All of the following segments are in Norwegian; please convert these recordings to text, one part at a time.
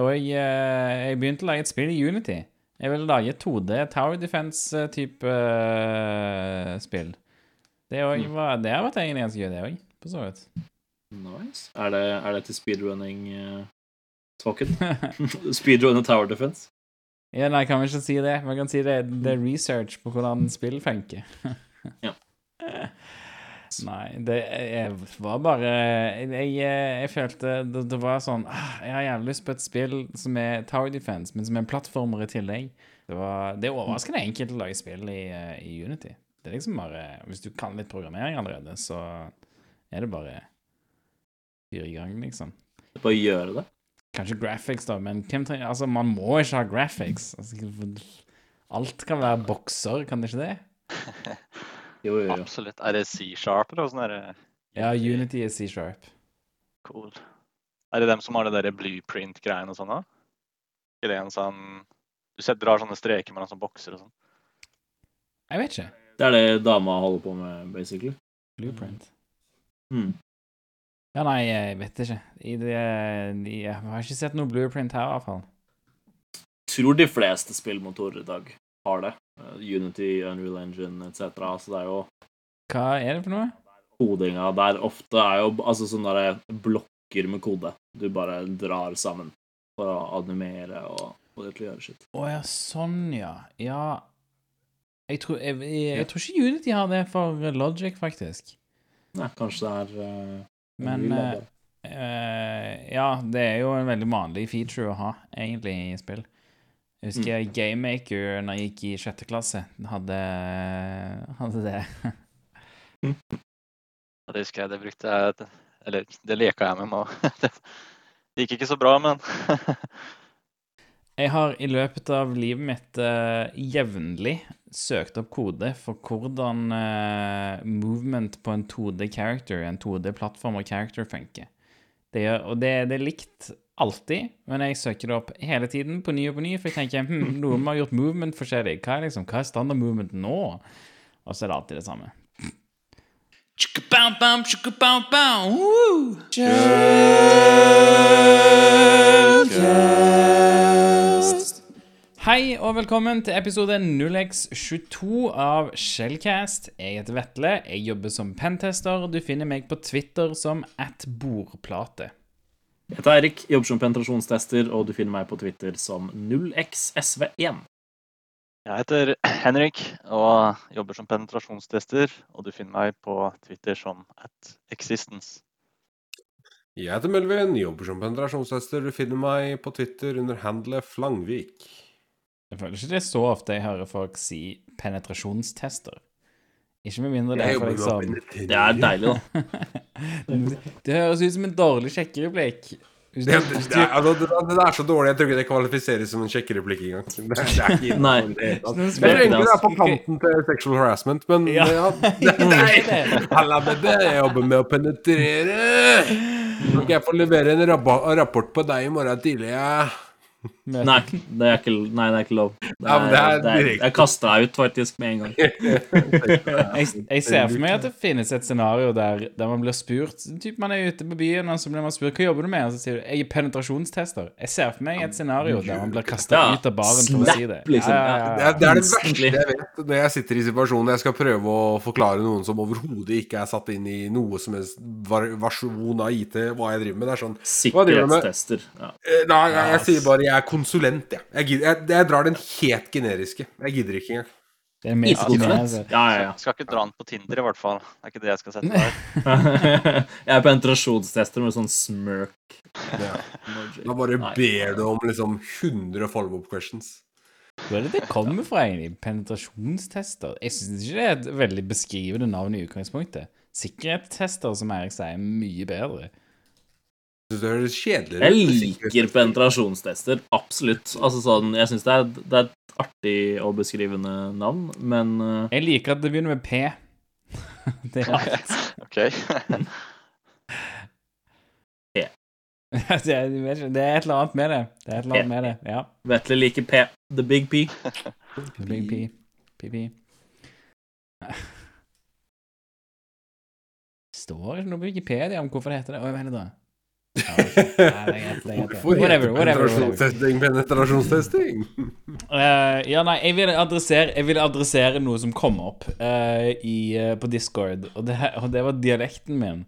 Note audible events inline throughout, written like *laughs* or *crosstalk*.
Og jeg, eh, jeg begynte å lage et spill i Unity. Jeg ville lage 2D Tower Defense-type eh, spill. Det, også var, det har vært egentlig ganske gøy, det òg, for så vidt. Nice. Er det, er det til speedrunning-talken? Speedrunning *laughs* *laughs* Tower Defense? Ja, nei, kan vi ikke si det? Man kan si det, det er research på hvordan spill funker. Ja. *laughs* Nei, det jeg var bare Jeg, jeg, jeg følte det, det var sånn ah, Jeg har jævlig lyst på et spill som er Tower Defense, men som er en plattformer i tillegg. Det, var, det er overraskende enkelt å lage spill i, eh, i Unity. Det er liksom bare Hvis du kan litt programmering allerede, så er det bare fyre i gang, liksom. Bare gjøre det? Kanskje graphics, da, men hvem trenger Altså, man må ikke ha graphics. Altså, alt kan være bokser, kan det ikke det? *laughs* Jo, jo, jo. Absolutt. Er det C-sharp eller åssen er det? Ja, Unity er C-sharp. Cool. Er det dem som har det derre blueprint-greiene og sånn, da? Ikke det en sånn Du ser, drar sånne streker mellom sånne bokser og sånn? Jeg vet ikke. Det er det dama holder på med, basically. Blueprint. Mm. Ja, nei, jeg vet ikke. I det, jeg har ikke sett noe blueprint her, i hvert fall. Tror de fleste spillmotorer i dag har det. Uh, Unity, Unreal Engine etc. Så det er jo Hva er det for noe? kodinga der ofte er jo altså sånne blokker med kode du bare drar sammen for å animere og få det til å gjøre shit. Å ja, sånn, ja. Ja Jeg tror, jeg, jeg, jeg tror ikke Unity har det for Logic, faktisk. Nei, kanskje det er uh, Men uh, uh, eh, Ja, det er jo en veldig vanlig feature å ha, egentlig, i spill. Jeg husker jeg GameMaker, når jeg gikk i sjette klasse, hadde, hadde det. Ja, Det husker jeg. Det brukte jeg Eller det leka jeg med nå. *laughs* Det gikk ikke så bra, men Jeg har i løpet av livet mitt uh, jevnlig søkt opp kode for hvordan uh, movement på en 2D-character, en 2D-plattform og character funker. Det gjør, og det, det er likt alltid, men jeg søker det opp hele tiden på ny og på ny, for jeg tenker hm, *laughs* noen har gjort movement forskjellig. Hva er, liksom, hva er standard movement nå? Og så er det alltid det samme. Hei og velkommen til episode 0x22 av Shellcast. Jeg heter Vetle, jeg jobber som pentester. Du finner meg på Twitter som atbordplate. Jeg heter Eirik, jobber som penetrasjonstester, og du finner meg på Twitter som 0xsv1. jeg heter *clears throat* Henrik og jobber som penetrasjonstester. Og du finner meg på Twitter som at existence. Jeg heter Melvin, jobber som penetrasjonstester. Du finner meg på Twitter under handlet Flangvik. Jeg føler ikke det er så ofte jeg hører folk si penetrasjonstester. Ikke med mindre det er for eksamen. Det er deilig, da. *laughs* Det høres ut som en dårlig sjekkereplikk. Det, Det, du- det, er, altså, det, det er så dårlig, jeg tror ikke det kvalifiseres som en sjekkereplikk engang. Det, det er ikke *laughs* Nei. Jeg tror egentlig det er på kanten til sexual harassment, men Ja. ja. *laughs* Halla, bebe, jeg jobber med å penetrere. Kan ikke jeg få levere en rapport på deg i morgen tidlig? Ja? Nei, det er ikke, nei, det er ikke lov. Det Ja, men det er det er, jeg kasta deg ut faktisk med en gang. *laughs* Jeg, jeg ser for meg at det finnes et scenario der, der man blir spurt typ Man er ute på byen, og så blir man spurt hva jobber du med, og så sier du jeg er penetrasjonstester. Jeg ser for meg et scenario der man blir kasta Ja, ut av baren for å si det. liksom. Ja, ja, Det er, det er det verste jeg vet når jeg sitter i situasjonen jeg skal prøve å forklare noen som overhodet ikke er satt inn i noe som helst var- versjon av IT, hva jeg driver med. Det er sånn? Sikkerhetstester. Ja. eh, Nei, jeg, jeg sier bare jeg er konsulent, jeg. Jeg, gidder, jeg, jeg drar den helt generiske. Jeg gidder ikke engang. Det er Ikke sant? altså. Ja, ja, Skal ikke dra den på Tinder, i hvert fall. Det er ikke det jeg skal sette der. *laughs* jeg er på entrasjonstester med sånn smirk. Ja. Da bare ber du om liksom 100 follow-up questions. Hvor er det det kommer fra, egentlig? Penetrasjonstester? Jeg syns ikke det er et veldig beskrivende navn i utgangspunktet. Sikkerhetstester, som Erik sier, er mye bedre. Syns det høres kjedelig Jeg liker penetrasjonstester, absolutt. Altså sånn, Jeg syns det, det er et artig og beskrivende navn, men uh, Jeg liker at det begynner med P. *laughs* Det er alt. OK. det, er, det er et eller annet med det. Det er et eller annet med det, ja. Vetle liker P. The Big P. The Big P. PP. Står ikke noe på Wikipedia om hvorfor det heter det. Å, jeg mener det. Hvorfor Whatever, penetrasjonstesting penetrasjonstesting? Uh, ja, nei, jeg vil, adressere, jeg vil adressere noe som kom opp uh, i, uh, på Discord, og det, og det var dialekten min.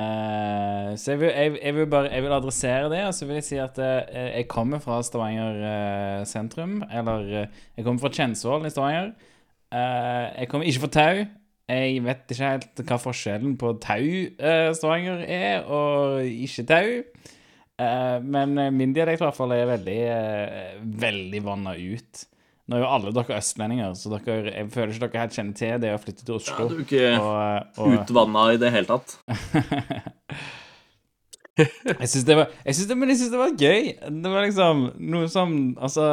Eh, så jeg vil, jeg, jeg vil bare Jeg vil adressere det, og så vil jeg si at eh, jeg kommer fra Stavanger eh, sentrum. Eller eh, jeg kommer fra Kjensvoll i Stavanger. Eh, jeg kommer ikke fra Tau. Jeg vet ikke helt hva forskjellen på Tau eh, er, og ikke Tau. Eh, men min dialekt i hvert fall er veldig, eh, veldig vanna ut. Nå er jo alle dere østlendinger, så dere, jeg føler ikke dere helt kjenner til det å flytte til Oslo. Ja, du er ikke og, og, utvanna i det hele tatt. *laughs* jeg syns det det, det var gøy. Det var liksom noe som Altså,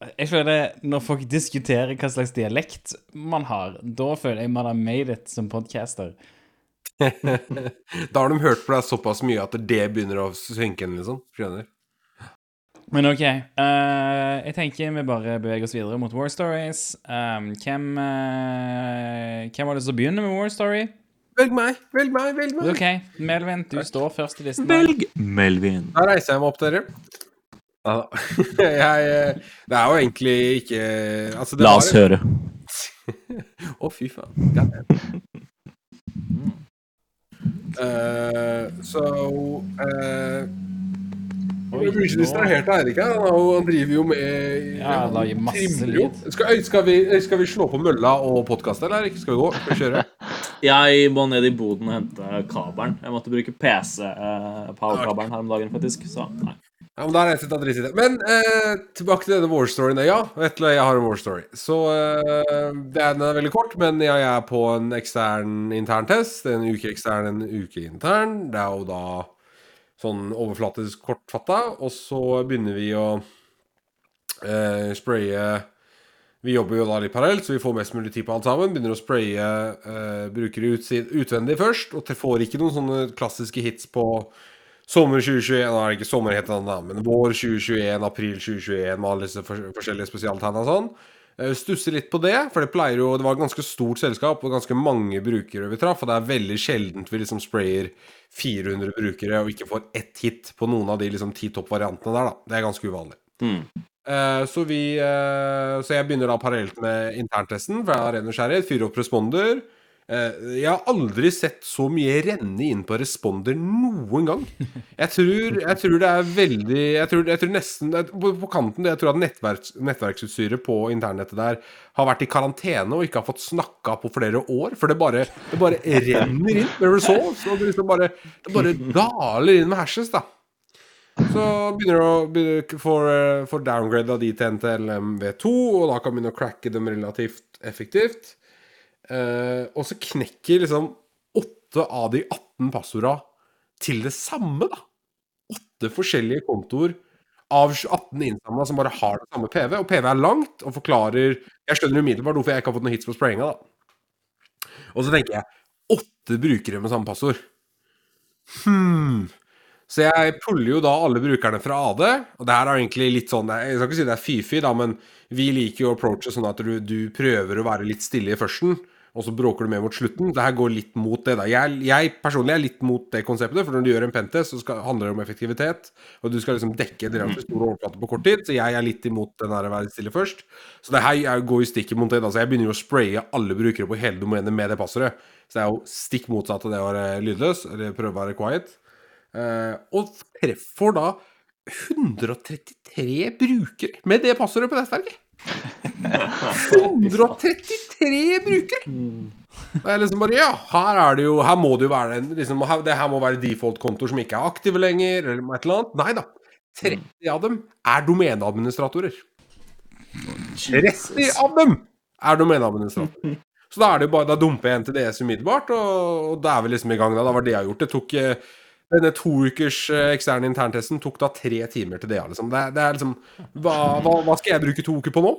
jeg føler når folk diskuterer hva slags dialekt man har, da føler jeg man har made it som podcaster. *laughs* Da har de hørt på deg såpass mye at det begynner å synke inn, liksom. Skjønner. Men OK. Uh, jeg tenker vi bare beveger oss videre mot War Stories. Um, hvem uh, Hvem har lyst til å begynne med War Story? Velg meg, velg meg, velg meg. OK, Melvin, du står først i listen. Velg Melvin. Da reiser jeg meg opp, dere. Ja, *laughs* jeg eh, Det er jo egentlig ikke altså, det La oss var... høre. *laughs* Å, fy faen. Damn. Eh, så eh, Oi, blir ikke distrahert her. Han, han driver jo med Ja, han gir masse lyd. Skal, skal, vi, skal vi slå på mølla og podkaste, eller Erik? Skal vi gå? Skal vi kjøre? *laughs* Jeg må ned i boden og hente kabelen. Jeg måtte bruke PC-powerkabelen her om dagen, faktisk. Så nei. Ja, men da er jeg sitt adresse. Men eh, tilbake til denne war storyen. Ja, vet du, jeg har en war story. Så eh, den er veldig kort, men jeg er på en ekstern intern test. En uke ekstern, en uke intern. Det er jo da sånn overflatisk kortfatta. Og så begynner vi å eh, spraye Vi jobber jo da litt parallelt, så vi får mest mulig tid på alt sammen. Begynner å spraye eh, brukere utvendig først. Og får ikke noen sånne klassiske hits på Sommer 2021, nå er det ikke sommer den da, men vår 2021, april 2021 med alle disse forskjellige spesialtegna og sånn. Eh, Stusser litt på det, for det pleier jo Det var et ganske stort selskap og ganske mange brukere vi traff, og det er veldig sjeldent vi liksom sprayer 400 brukere og ikke får ett hit på noen av de liksom ti toppvariantene der, da. Det er ganske uvanlig. Hmm. Eh, så vi eh, Så jeg begynner da parallelt med interntesten, for jeg er ren nysgjerrighet. Fyrer opp responder. Eh, jeg har aldri sett så mye renne inn på responder noen gang. Jeg tror, jeg tror det er veldig Jeg tror, jeg tror nesten på, kanten Jeg tror at nettverks, nettverksutstyret på internettet der har vært i karantene og ikke har fått snakka på flere år. For det bare, det bare renner inn med results. Og det liksom bare, det bare daler inn med hashes, da. Så begynner du å få eh, downgrade av de til NTLM-V2, og da kan vi begynne å cracke dem relativt effektivt. Eh, og så knekker liksom åtte av de 18 passorda til det samme, da. Åtte forskjellige kontoer av 18 innsamla som bare har det samme PV. Og PV er langt og forklarer Jeg skjønner umiddelbart hvorfor jeg ikke har fått noen hits på sprayinga, da. Og så tenker jeg åtte brukere med samme passord. Hmm. Så jeg puller jo da alle brukerne fra AD, og det her er egentlig litt sånn Jeg skal ikke si det er fy-fy, da, men vi liker jo å approache sånn at du, du prøver å være litt stille i førsten, og så bråker du med mot slutten. Det her går litt mot det, da. Jeg, jeg personlig er litt mot det konseptet, for når du gjør en pentest, så skal, handler det om effektivitet, og du skal liksom dekke en relativt stor overflate på kort tid, så jeg er litt imot den der å være stille først. Så det her er- går jo stikk imot det, da. Så jeg begynner jo å spraye alle brukere på hele domenet med det passordet. Så det er jo stikk motsatt av det å være lydløs, eller prøve å være quiet. Eh, og treffer da 133 brukere med det passordet på nettverket. 133 brukere! Det er liksom bare Ja, her er det jo Her må det jo være liksom, Det her må være default-kontoer som ikke er aktive lenger, eller et eller annet. Nei da. 30 av dem er domeneadministratorer. 30 av dem er domeneadministratorer. Så da er det jo bare Da dumper jeg NTDS umiddelbart, og, og da er vi liksom i gang. Da, da var det jeg har gjort. Det tok eh, denne to ukers eh, eksterne interntesten tok da tre timer til det. Liksom. Det, det er liksom hva, hva, hva skal jeg bruke to uker på nå?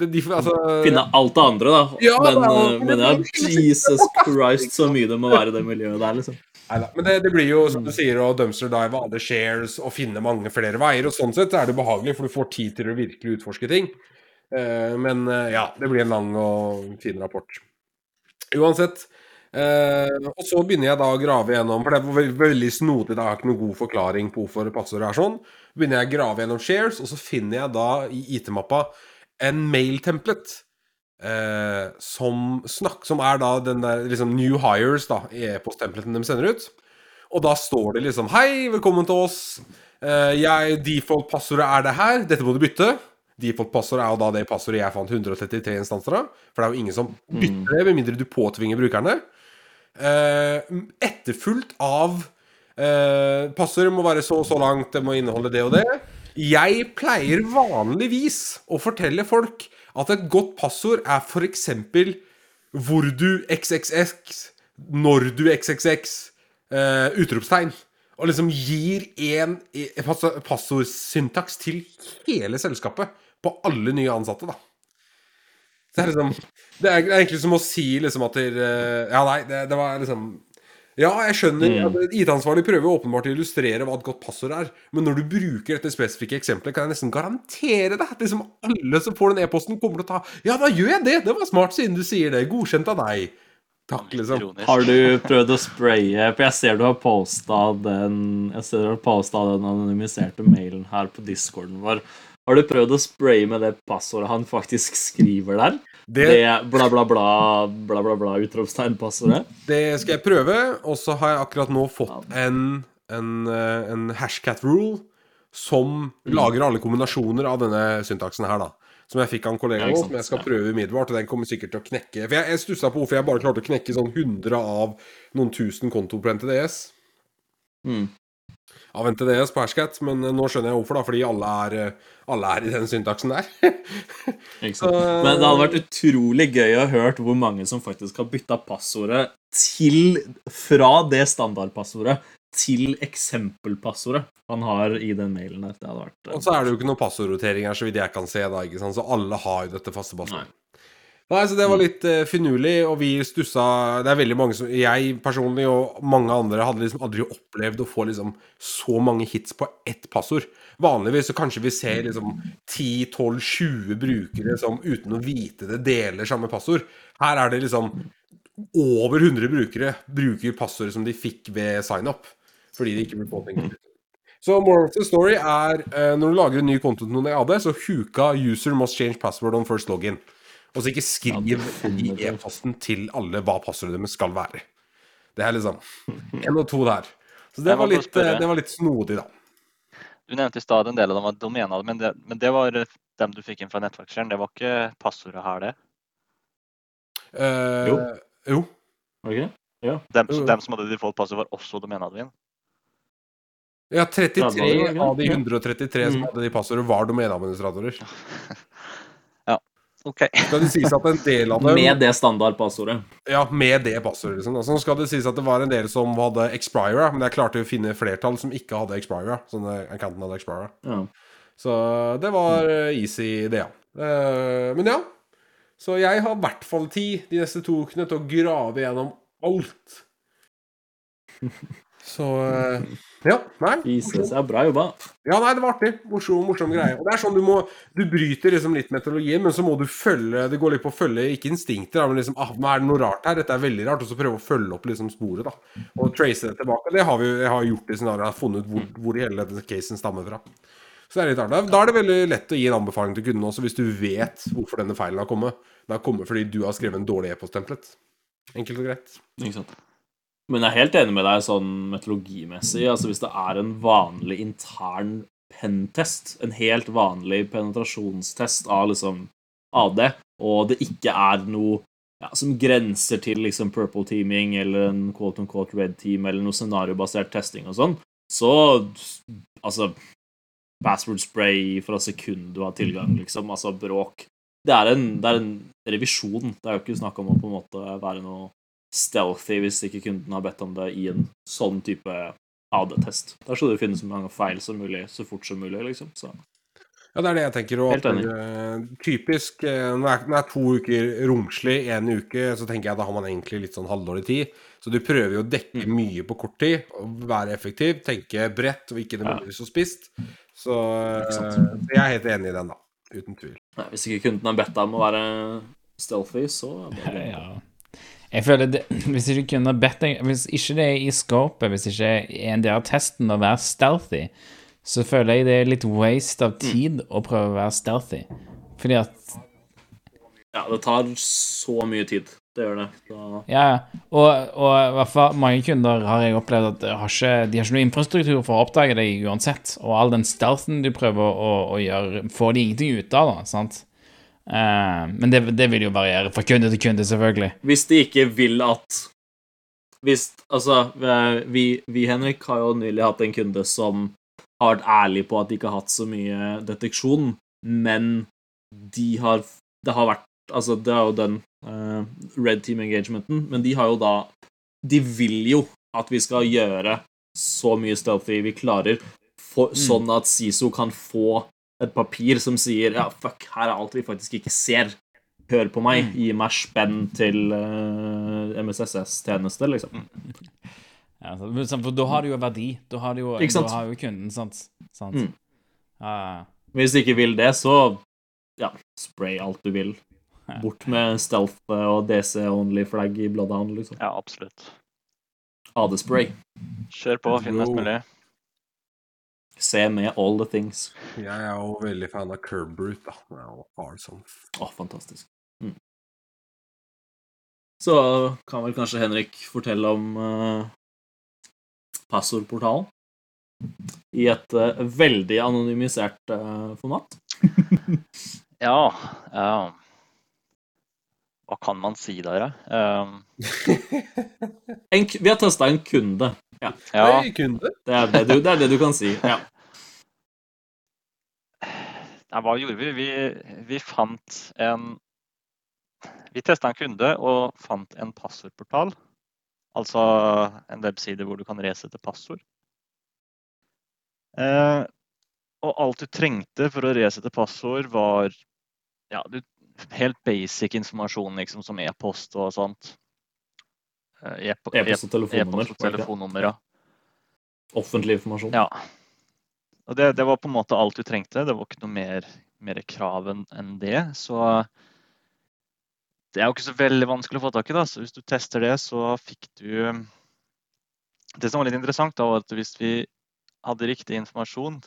Det, de, altså, Finne alt det andre, da. Ja, men, det eh, men ja, Jesus Christ, så mye det må være i det miljøet der, liksom. Neida, Men det, det blir jo, som du sier, å dumpster dive alle shares og finne mange flere veier. Og sånn sett er det behagelig, for du får tid til å virkelig utforske ting. Eh, men ja, det blir en lang og fin rapport. Uansett. Eh, og så begynner jeg da å grave gjennom, for det var veldig, veldig snodig, da jeg har ikke noen god forklaring på hvorfor passordet er sånn. begynner jeg å grave gjennom shares, og så finner jeg da i IT-mappa en mail-templet. Eh, som, snakk, som er da den der liksom new hires, da, e-post-templeten de sender ut. Og da står det liksom Hei, velkommen til oss. Eh, jeg, Default-passordet er det her. Dette må du bytte. Default-passordet er jo da det passordet jeg fant 133 instanser av. For det er jo ingen som bytter det, med mindre du påtvinger brukerne. Eh, etterfulgt av eh, Passordet må være så og så langt, det må inneholde det og det. Jeg pleier vanligvis å fortelle folk at et godt passord er f.eks. hvor du xxx, når du xxx, eh, utropstegn. Og liksom gir en passordsyntaks til hele selskapet. På alle nye ansatte, da. Det er liksom Det er egentlig som å si liksom at der, Ja, nei, det, det var liksom ja, jeg skjønner. Mm. IT-ansvarlig prøver åpenbart å illustrere hva et godt passord er. Men når du bruker dette spesifikke eksempelet, kan jeg nesten garantere deg at liksom alle som får den e-posten, kommer til å ta Ja, da gjør jeg det! Det var smart siden du sier det. Godkjent av deg. Takk, liksom. Har du prøvd å spraye For jeg ser du har posta den Jeg ser du har postet den anonymiserte mailen her på discorden vår. Har du prøvd å spraye med det passordet han faktisk skriver der? Det, Det bla, bla, bla, bla, bla, bla, utropstegnpassordet? det skal jeg prøve. Og så har jeg akkurat nå fått en, en, eh, en hashcat rule som lager alle kombinasjoner av denne syntaksen her, da. Som jeg fikk av en kollega nå, som jeg skal prøve umiddelbart. Og den kommer sikkert til å knekke. For jeg, jeg stussa på hvorfor jeg bare klarte å knekke sånn 100 av noen tusen kontoer på NTDS. Mm. Av NTDS på Hashcat, men eh, nå skjønner jeg hvorfor, da. Fordi alle er, eh, alle er i den syntaksen der. *laughs* Sant? Men det hadde vært utrolig gøy å høre hvor mange som faktisk har bytta passordet til Fra det standardpassordet til eksempelpassordet han har i den mailen der. Det hadde vært Og så er det jo ikke noe passordrotering her, så vidt jeg kan se, da. ikke sant? Så alle har jo dette faste passordet. Nei. Nei, så det var litt uh, finurlig, og vi stussa Det er veldig mange som Jeg personlig og mange andre hadde liksom aldri opplevd å få liksom så mange hits på ett passord. Vanligvis så kanskje vi ser liksom 10-12-20 brukere som uten å vite det deler samme passord. Her er det liksom over 100 brukere bruker passordet som de fikk ved sign-up. Fordi de ikke ble påtenkt. Så moral of the story er uh, når du lager en ny konto til noen i AD, så huka 'user must change password on first login'. Og så ikke skriv i e-posten til alle hva passordet deres skal være. Det er liksom én og to der. Så det var litt, eh, det var litt snodig, da. Du nevnte i stad en del av dem var domener, men det, men det var eh, dem du fikk inn fra nettverksjeren. Det var ikke passordet her, det? Eh, Jo. jo. Var det ikke det? Dem, dem som hadde default passord, var også domeneadmin? Ja, 33 Ja, det var det, av de 133 som Mm. hadde de passordene, var domeneadministratorer. *laughs* OK. Skal det sies at en del av dem Med det standardpassordet. Ja, med det passordet, liksom. Så skal det sies at det var en del som hadde expira, men jeg klarte å finne flertall som ikke hadde expira. Sånn accounten hadde expira. Ja. Så det var eh, easy, det, ja. Eh, Men ja. Så jeg har i hvert fall tid de neste to ukene til å grave gjennom alt. *laughs* Så eh, Ja, nei. Jesus, ja, bra jobba. Ja, nei, det var artig. Morsom, morsom greie. Og det er sånn du må Du bryter liksom litt metodologien, men så må du følge Det går litt på å følge, ikke instinkter, men liksom ah, er det noe rart her? Dette er veldig rart. Og så prøve å følge opp liksom sporet, da. Og trace det tilbake. Det har vi jeg har gjort i scenarioet. Funnet ut hvor, hvor hele denne casen stammer fra. Så det er litt artig. Da er det veldig lett å gi en anbefaling til kunden også, hvis du vet hvorfor denne feilen har kommet. Den har kommet fordi du har skrevet en dårlig e-post-templet. Enkelt og greit. Ikke sant. Men jeg er helt enig med deg sånn metodologimessig. Altså Hvis det er en vanlig intern pentest, en helt vanlig penetrasjonstest av liksom AD, og det ikke er noe ja, som grenser til liksom purple teaming eller en quote on quote red team eller noe scenariobasert testing og sånn, så altså Password spray fra sekund du har tilgang, liksom. Altså bråk. Det er en, det er en revisjon. Det er jo ikke snakk om å på en måte være noe stealthy hvis ikke kunden har bedt om det i en sånn type AD-test. Der skal du finne så mange feil som mulig så fort som mulig, liksom. Så. Ja, det er det jeg tenker. Og at, enig. eh, typisk eh, når det er- når det to uker romslig, én uke, så tenker jeg da har man egentlig litt sånn halvdårlig tid. Så du prøver jo å dekke Mm. mye på kort tid, og være effektiv, tenke bredt og ikke nødvendigvis så spist. Så eh, så jeg er helt enig i den, da. Uten tvil. Nei, hvis ikke kunden har bedt deg om å være stealthy, så er det *laughs* Ja. Jeg føler det, *clears throat* Hvis ikke kunne bedt Hvis ikke det er i scopet, hvis ikke er en del av testen å være stealthy, så føler jeg det er litt waste av tid å prøve å være stealthy. Fordi at Ja, det tar så mye tid. Det gjør det. Så, Ja, og, og i hvert fall mange kunder har jeg opplevd at de har ikke, de har ikke noe infrastruktur for å oppdage deg uansett, og all den stealthen du prøver å, å gjøre, får de ingenting ut av, da, sant? Eh, men det, det vil jo variere fra kunde til kunde, selvfølgelig. hvis de ikke vil at hvis, Altså, vi, vi, Henrik, har jo nylig hatt en kunde som har vært ærlig på at de ikke har hatt så mye deteksjon, men de har Det har vært Altså, det er jo den uh, red team engagementen, men de har jo da De vil jo at vi skal gjøre så mye stealthy vi klarer, for, sånn at SISO kan få et papir som sier Ja, fuck, her er alt vi faktisk ikke ser. Hør på meg, gi meg spenn til uh, MSSS-tjeneste, liksom. Ja, så- men sant, for da har du jo verdi. Da har, du jo, Ikke sant? Da har jo kunden, sant? sant? Mm. Ja, ja. Hvis du ikke vil det, så ja, spray alt du vil. Bort med stealth og DC only-flagg i Bloodhound, liksom. Ja, absolutt. AD-spray. Kjør på, finn mest mulig. Se med all the things. Jeg er jo veldig fan av Curb Brute, da. Det er jo awesome. Å, fantastisk. Mm. Så kan vel kanskje Henrik fortelle om uh, passordportalen. I et uh, veldig anonymisert uh, format. *laughs* Ja, ja. Hva kan man si der, da? Um, *laughs* vi har testa en kunde. ja, Hei, kunde. Det er det, du, det er det du kan si. Ja. Nei, hva gjorde vi? Vi, vi fant en Vi testa en kunde og fant en passordportal. Altså en webside hvor du kan resette passord. Eh, og alt du trengte for å resette passord, var ja, du, helt basic informasjon, liksom, som e-post og sånt. Eh, e-po- E-post og telefonnummer. Og telefonnummer, ja. Offentlig informasjon. Ja. Og det, det var på en måte alt du trengte. Det var ikke noe mer, mer krav enn det. Så det er jo ikke så veldig vanskelig å få tak i. da. Så hvis du tester det, så fikk du Det som var litt interessant, da, var at hvis vi hadde riktig informasjon,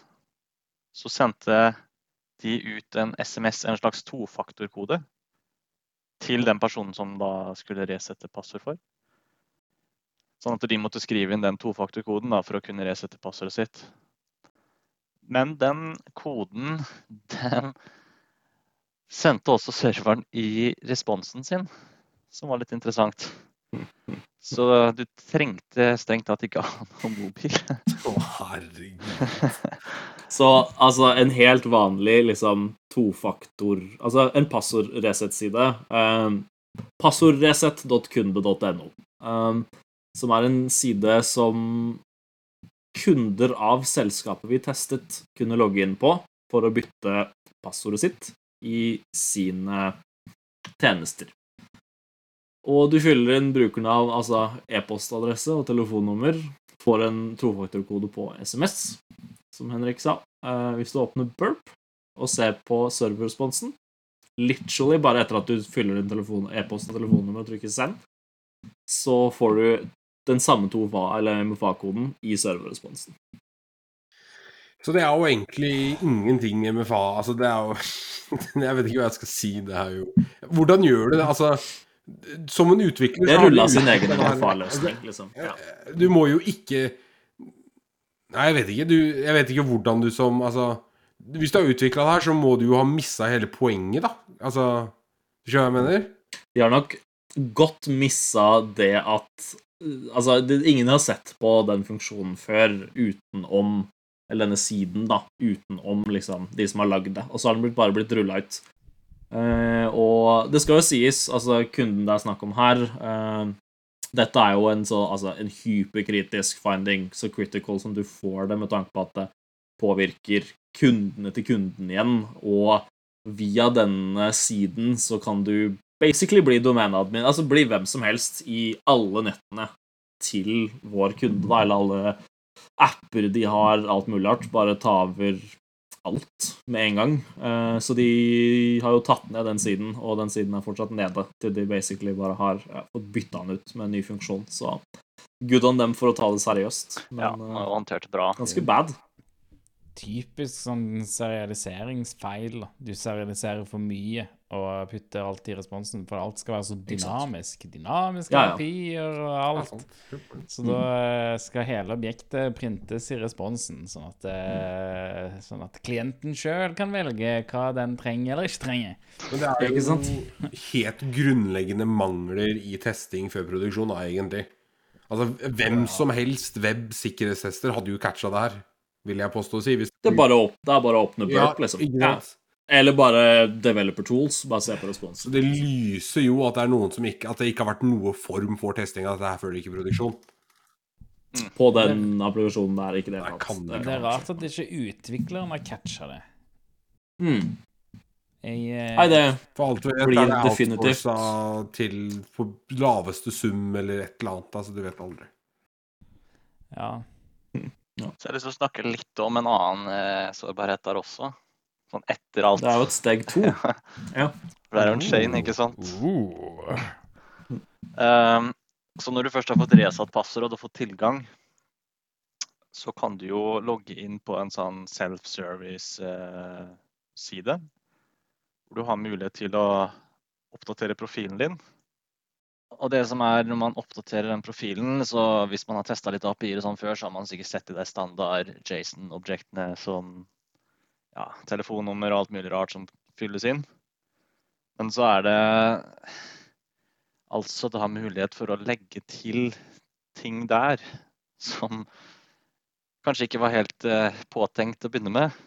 så sendte de ut en SMS, en slags tofaktorkode, til den personen som da skulle resette passord for. Sånn at de måtte skrive inn den tofaktorkoden da, for å kunne resette passordet sitt. Men den koden, den sendte også serveren i responsen sin, som var litt interessant. Så du trengte strengt tatt ikke ha noen mobil. Å, herregud. *laughs* Så altså en helt vanlig liksom tofaktor Altså en passordreset-side. Um, Passordreset.kunde.no. Um, som er en side som kunder av selskapet vi testet, kunne logge inn på for å bytte passordet sitt i sine tjenester. Og du fyller inn brukernavn, altså e-postadresse og telefonnummer, får en trofaktorkode på SMS, som Henrik sa. Eh, hvis du åpner Burp og ser på serverresponsen, literally bare etter at du fyller din telefon- e-post og telefonnummer og trykker send, så får du den samme to eller MFA-koden i serverresponsen. Så det er jo egentlig ingenting MFA. Altså, det er jo *laughs* Jeg vet ikke hva jeg skal si. Det er jo Hvordan gjør du det? Altså, som en utvikler Det rulla sin egen *laughs* MFA-løsning, liksom. Ja. Du må jo ikke Nei, jeg vet ikke. Du, jeg vet ikke hvordan du som Altså Hvis du har utvikla det her, så må du jo ha missa hele poenget, da. Altså Du skjønner hva jeg mener? De har nok godt missa det at Altså, det, ingen har sett på den funksjonen før utenom Eller denne siden, da. Utenom liksom de som har lagd det. Og så har den bare blitt rulla ut. Eh, og det skal jo sies, altså kunden det er snakk om her eh, Dette er jo en, så, altså, en hyperkritisk finding, så critical som du får det, med tanke på at det påvirker kundene til kunden igjen. Og via denne siden så kan du basically bli domeneadmin, altså bli hvem som helst i alle nettene til vår kunde, da, eller alle apper de har, alt mulig rart. Bare ta over alt med en gang. Eh, så de har jo tatt ned den siden, og den siden er fortsatt nede til de basically bare har fått bytta den ut med en ny funksjon. Så good on dem for å ta det seriøst. Men Ja, eh, håndterte bra. ganske bad. Typisk sånn serialiseringsfeil. da. Du serialiserer for mye og putter alt i responsen, for alt skal være så dynamisk. Dynamiske Ja, ja. og alt. Så da eh, skal hele objektet printes i responsen, sånn at, eh, sånn at klienten sjøl kan velge hva den trenger eller ikke trenger. Men det er Ikke sant? jo helt grunnleggende mangler i testing før produksjon, da, egentlig. Altså, hvem som helst web-sikkerhetstester hadde jo catcha det her, vil jeg påstå å si. Hvis Det er bare å, det er bare å åpne ja, liksom. Ja. Eller bare developer tools. Bare se på respons. Det lyser jo at det er noen som ikke At det ikke har vært noe form for testing av dette her før det gikk i produksjon. På den applikasjonen er ikke det. Nei, kan det Det er rart at ikke utvikleren har catcha det. Mm. Jeg, eh, Nei, det For alt du vet, Blir er det definitivt. til på laveste sum eller et eller annet. Altså, du vet aldri. Ja. Så jeg har lyst til å snakke litt om en annen eh, sårbarhet der også. Sånn etter alt. Det er jo et steg to. *laughs* Ja. For det er jo en chain, ikke sant? Uh. Um, så når du først har fått resatt passord og fått tilgang, så kan du jo logge inn på en sånn self-service-side. hvor du har mulighet til å oppdatere profilen din. Og det som er når man oppdaterer den profilen, så hvis man har testa litt API-er sånn før, så har man sikkert sett i de standard Jason-objektene som ja, telefonnummer og alt mulig rart som fylles inn. Men så er det altså da mulighet for å legge til ting der som kanskje ikke var helt eh, påtenkt å begynne med.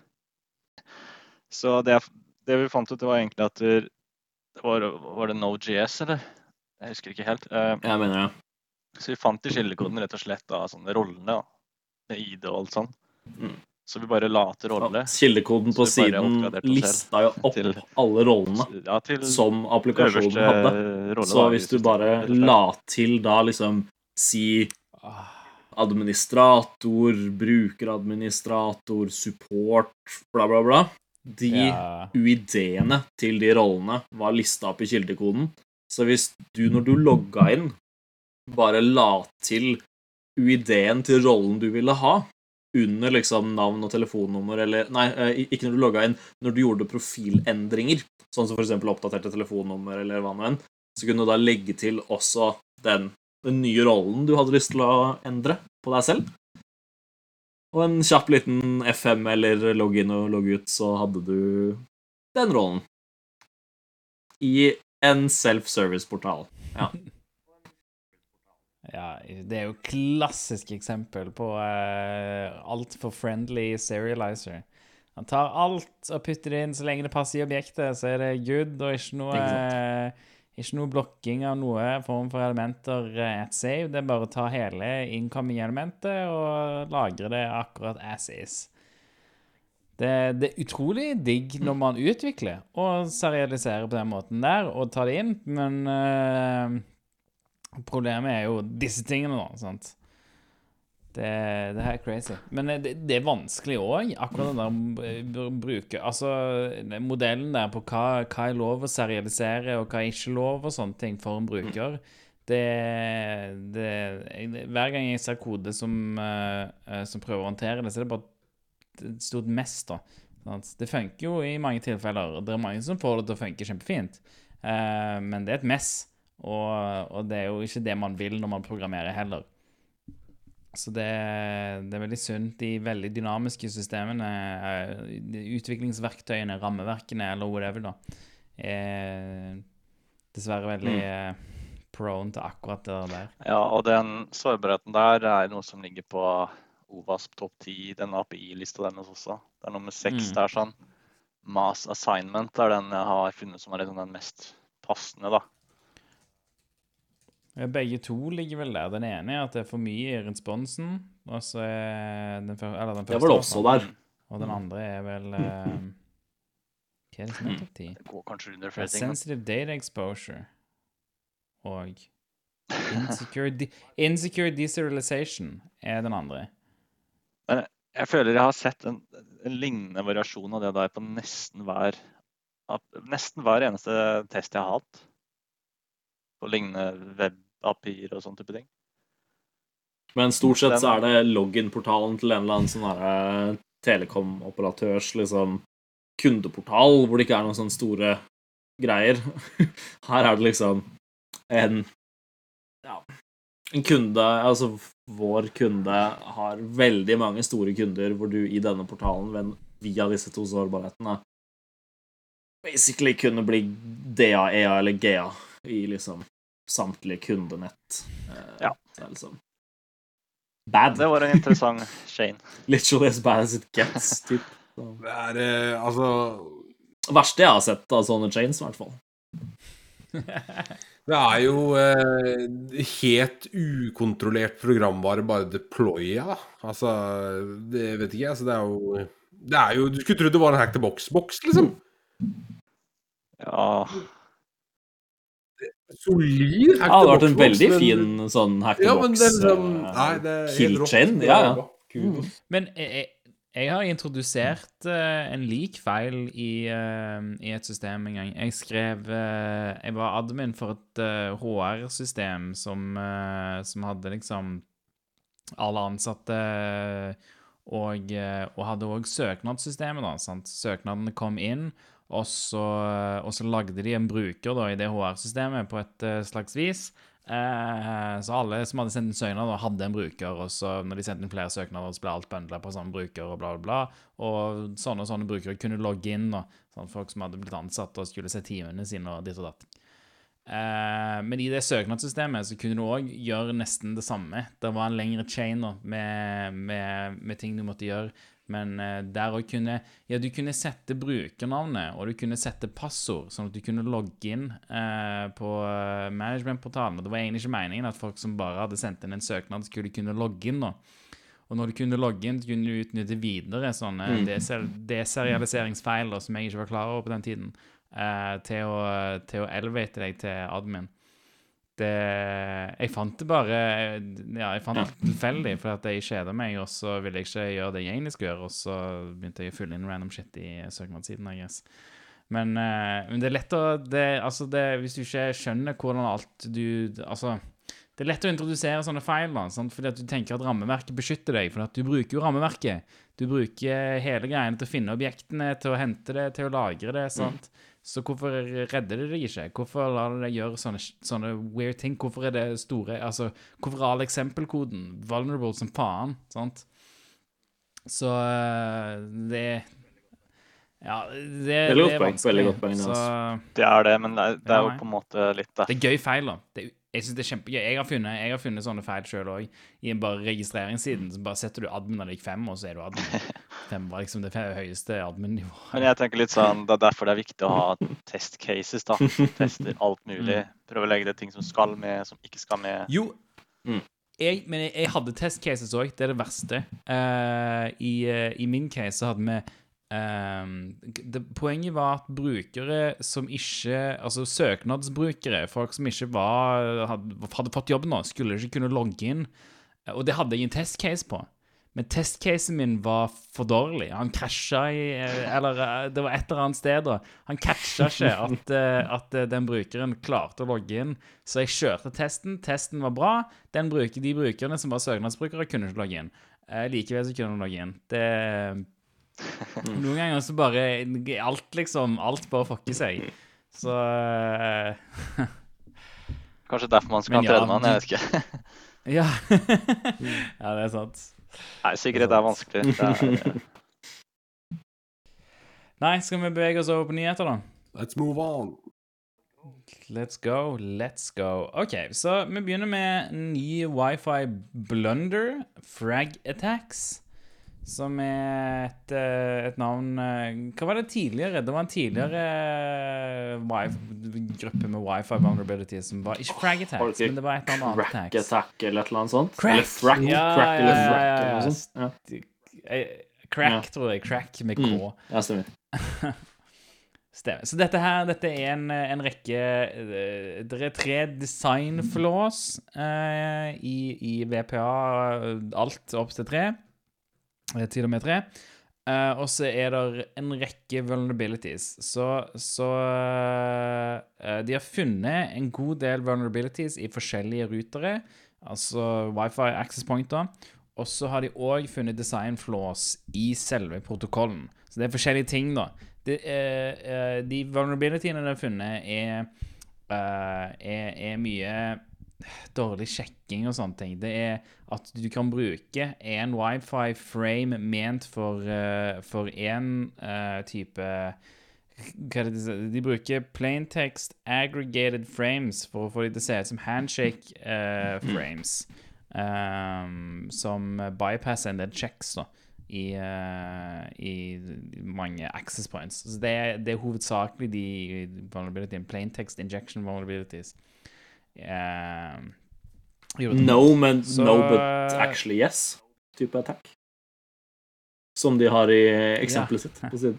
Så det, det vi fant ut, det var egentlig at det var, var det Node.js, eller? Jeg husker ikke helt. Eh, Jeg mener det. så vi fant de kildekoden rett og slett av sånne rollene, da, med ID og alt sånn. Mm. Så vi bare la til rolle. Kildekoden på siden lista jo opp til- alle rollene Ja, som applikasjonen hadde. rolle. Så hvis du bare la til da liksom si Ah, administrator, brukeradministrator, support, bla, bla, bla De ja. UID-ene til de rollene var lista opp i kildekoden. Så hvis du, når du logga inn, bare la til UID-en til rollen du ville ha, under liksom navn og telefonnummer eller Nei, eh, ikke når du logga inn, når du gjorde profilendringer, sånn som f.eks. oppdaterte telefonnummer eller hva nå enn, så kunne du da legge til også den, den nye rollen du hadde lyst til å endre på deg selv. Og en kjapp liten F5 eller inn og logg ut, så hadde du den rollen. I en self-service-portal. *laughs* Ja, det er jo klassisk eksempel på uh, altfor friendly serializer. Han tar alt og putter det inn så lenge det passer i objektet, så er det good, og ikke noe, Ikke eh, ikke noe blokking av noe form for elementer eh, at save. Det er bare å ta hele incoming-elementet og lagre det akkurat as is. Det, det er utrolig digg når man utvikler og serialiserer på den måten der, og tar det inn, men uh, Problemet er jo disse tingene, da. sant? Det, det her er crazy. Men eh, det, det er vanskelig òg, akkurat den der br- bruke Altså, modellen der på hva, hva er lov å serialisere, og hva er ikke lov, og sånne ting for en bruker. Det, det Hver gang jeg ser kode som, eh, eh, som prøver å håndtere det, så er det bare et stort mess, da. Det funker jo i mange tilfeller. Det er mange som får det til å funke kjempefint, eh, men det er et mess. Og, og det er jo ikke det man vil når man programmerer heller. Så det, det er veldig sunt. De veldig dynamiske systemene, eh, utviklingsverktøyene, rammeverkene eller whatever, da, er dessverre veldig mm. prone til akkurat det der. Ja, og den sårbarheten der er noe som ligger på OVASP topp 10, den API-lista deres også. Det er nummer seks Mm. der, sånn. Mass assignment er den jeg har funnet som er liksom den mest passende, da. Begge to ligger vel der. Den ene er at det er for mye i responsen. Og så er den, før, eller den Det første var det i hvert også der. Og den andre er vel uh, *laughs* Hva er det som er topp ti? Det går kanskje under Det er flere ting. Sensitive data exposure og insecure, de *laughs* insecure deserialization er den andre. Jeg føler jeg har sett en, en lignende variasjon av det der på nesten hver Nesten hver eneste test jeg har hatt. På lignende web-API-er og sånn type ting. Men stort sett så er det login-portalen til en eller annen sånn herre telekom-operatørs liksom kundeportal, hvor det ikke er noen sånne store greier. *laughs* Her er det liksom en ja, en kunde, altså vår kunde, har veldig mange store kunder, hvor du i denne portalen via disse to sårbarhetene basically kunne bli DA, EA eller GA i liksom samtlige kundenett. Eh, Ja. Så det er liksom bad. Det var en interessant *laughs* Shane. Literally as bad as it gets. Typ. Det er eh, altså verste jeg har sett av sånne chains, i hvert fall. *laughs* Det er jo eh, helt ukontrollert programvare bare deploya, da. Altså, det vet ikke jeg. Altså, det er jo Det er jo Du skulle trodd det var en hack the box-boks, liksom. Ja, Solid hack Ja, det hadde vært en veldig men- fin sånn hack the Ja, men box det er liksom eh, Nei, det er helt rått. Ja, er ja. bra. Men jeg, jeg- har introdusert uh, en lik feil i, uh, i et system en gang. Jeg skrev uh, Jeg var admin for et HR-system som, som hadde liksom alle ansatte og, og hadde òg søknadssystemet, da. sant? Søknadene kom inn, og så, og så lagde de en bruker da, i det HR-systemet på et slags vis. Eh, så alle som hadde sendt inn søknad, hadde en bruker, og så når de sendte inn flere søknader, så ble alt bøndla på samme bruker, og bla, bla, bla. Og sånne og sånne brukere kunne logge inn, Og, Sånn, folk som hadde blitt ansatt og skulle se timene sine og ditt og datt. Eh, men i det søknadssystemet så kunne du òg gjøre nesten det samme. Det var en lengre chain med, med, med ting du måtte gjøre. Men eh, der òg kunne Ja, du kunne sette brukernavnet, og du kunne sette passord, sånn at du kunne logge inn eh, på eh, managementportalen. Og det var egentlig ikke meningen at folk som bare hadde sendt inn en søknad, skulle kunne logge inn. da. Og når du kunne logge inn, kunne du utnytte videre sånne Mm. deserialiseringsfeil da, som jeg ikke var klar over på den tiden, eh, til, å, til å elevate deg til admin. Det, jeg fant det bare Ja, jeg fant det tilfeldig, for at jeg kjeda meg, og så ville jeg ikke gjøre det jeg egentlig skulle gjøre, og så begynte jeg å fylle inn random shit i søknadssiden, I guess. Men, eh, men det er lett å det, Altså, det, hvis du ikke skjønner hvordan alt du Altså, det er lett å introdusere sånne feil, da, sant? fordi at du tenker at rammeverket beskytter deg, for at du bruker jo rammeverket. Du bruker hele greiene til å finne objektene, til å hente det, til å lagre det, sant? Så hvorfor redder det deg ikke? Hvorfor lar det deg gjøre sånne, sånne weird ting? Hvorfor er det store Altså, hvorfor er all eksempelkoden vulnerable som faen, sant? Så eh, det Ja, det, godt det er poeng, vanskelig. veldig godt poeng, Så altså. det er det, men det er, det er jo på en måte litt det. det er gøy feil, da. Det jeg synes det er kjempegøy. Jeg har funnet, jeg har funnet sånne feil sjøl òg. I en bare registreringssiden så bare setter du admin av deg fem, og så er du admin. *laughs* Fem var liksom det høyeste admin-nivået. Men jeg tenker litt sånn, det er derfor det er viktig å ha test cases. da. *laughs* Tester alt mulig. Prøve å legge det ting som skal med, som ikke skal med. Jo, Mm. jeg, men jeg, jeg hadde test cases òg. Det er det verste. Uh, i, uh, I min case så hadde vi Um, det, Poenget var at brukere som ikke Altså søknadsbrukere, folk som ikke var, hadde, hadde fått jobb nå, skulle ikke kunne logge inn. Og det hadde jeg en testcase på. Men testcasen min var for dårlig. Han krasja i Eller det var et eller annet sted, da. Han catcha ikke *laughs* at, eh, at eh, den brukeren klarte å logge inn. Så jeg kjørte testen. Testen var bra. Den bruker, de brukerne som var søknadsbrukere, kunne ikke logge inn. Eh, Likevel så kunne de logge inn. Det *laughs* Noen ganger så bare Alt, liksom. Alt bare fucker seg. Så eh, *laughs* Kanskje derfor man skal ha ja, tredjemann, jeg vet ikke. Ja. ja, det er sant. Nei, sikkerhet er vanskelig. Det er, *laughs* Nei, skal vi bevege oss over på nyheter, da? Let's move on. Let's go, let's go. OK, så vi begynner med en ny wifi blunder, Frag Attacks, som er et, eh, et navn eh, Hva var det tidligere? Det var en tidligere eh, wifi, gruppe med wifi vulnerability som var Ikke Frag Attacks, men det var et eller annet Crack attacks. attack eller et eller annet sånt? Crack. Eller frack, Ja, crack eller ja, ja, frack ja, eller sånt. Ja, Eh, Crack, tror jeg. Crack med K. Mm. ja stemmer. *laughs* Stemmer. Så dette her, dette er en, en rekke eh, Det er tre design flaws eh, i, i VPA, alt opp til tre. Eh, med tre. Eh, og så er det en rekke vulnerabilities. Så, så uh, De har funnet en god del vulnerabilities i forskjellige rutere, altså Wifi access pointer. Og så har de òg funnet design flaws i selve protokollen. Så det er forskjellige ting, da. De, uh, de vulnerabilityene de har funnet, er, er, er mye dårlig sjekking og sånne ting. Det er at du kan bruke en wifi frame ment for for én uh, type hva er det de? De bruker plaintext aggregated frames for å få dem til å se ut som handshake uh, frames. Um, som bypasser en del checks da, i, uh, i mange access points. Så det det er hovedsakelig de vulnerability, plaintext injection vulnerabilities. No, men Så- no, but actually yes. Type attack. Som de har i eksempelet sitt på siden.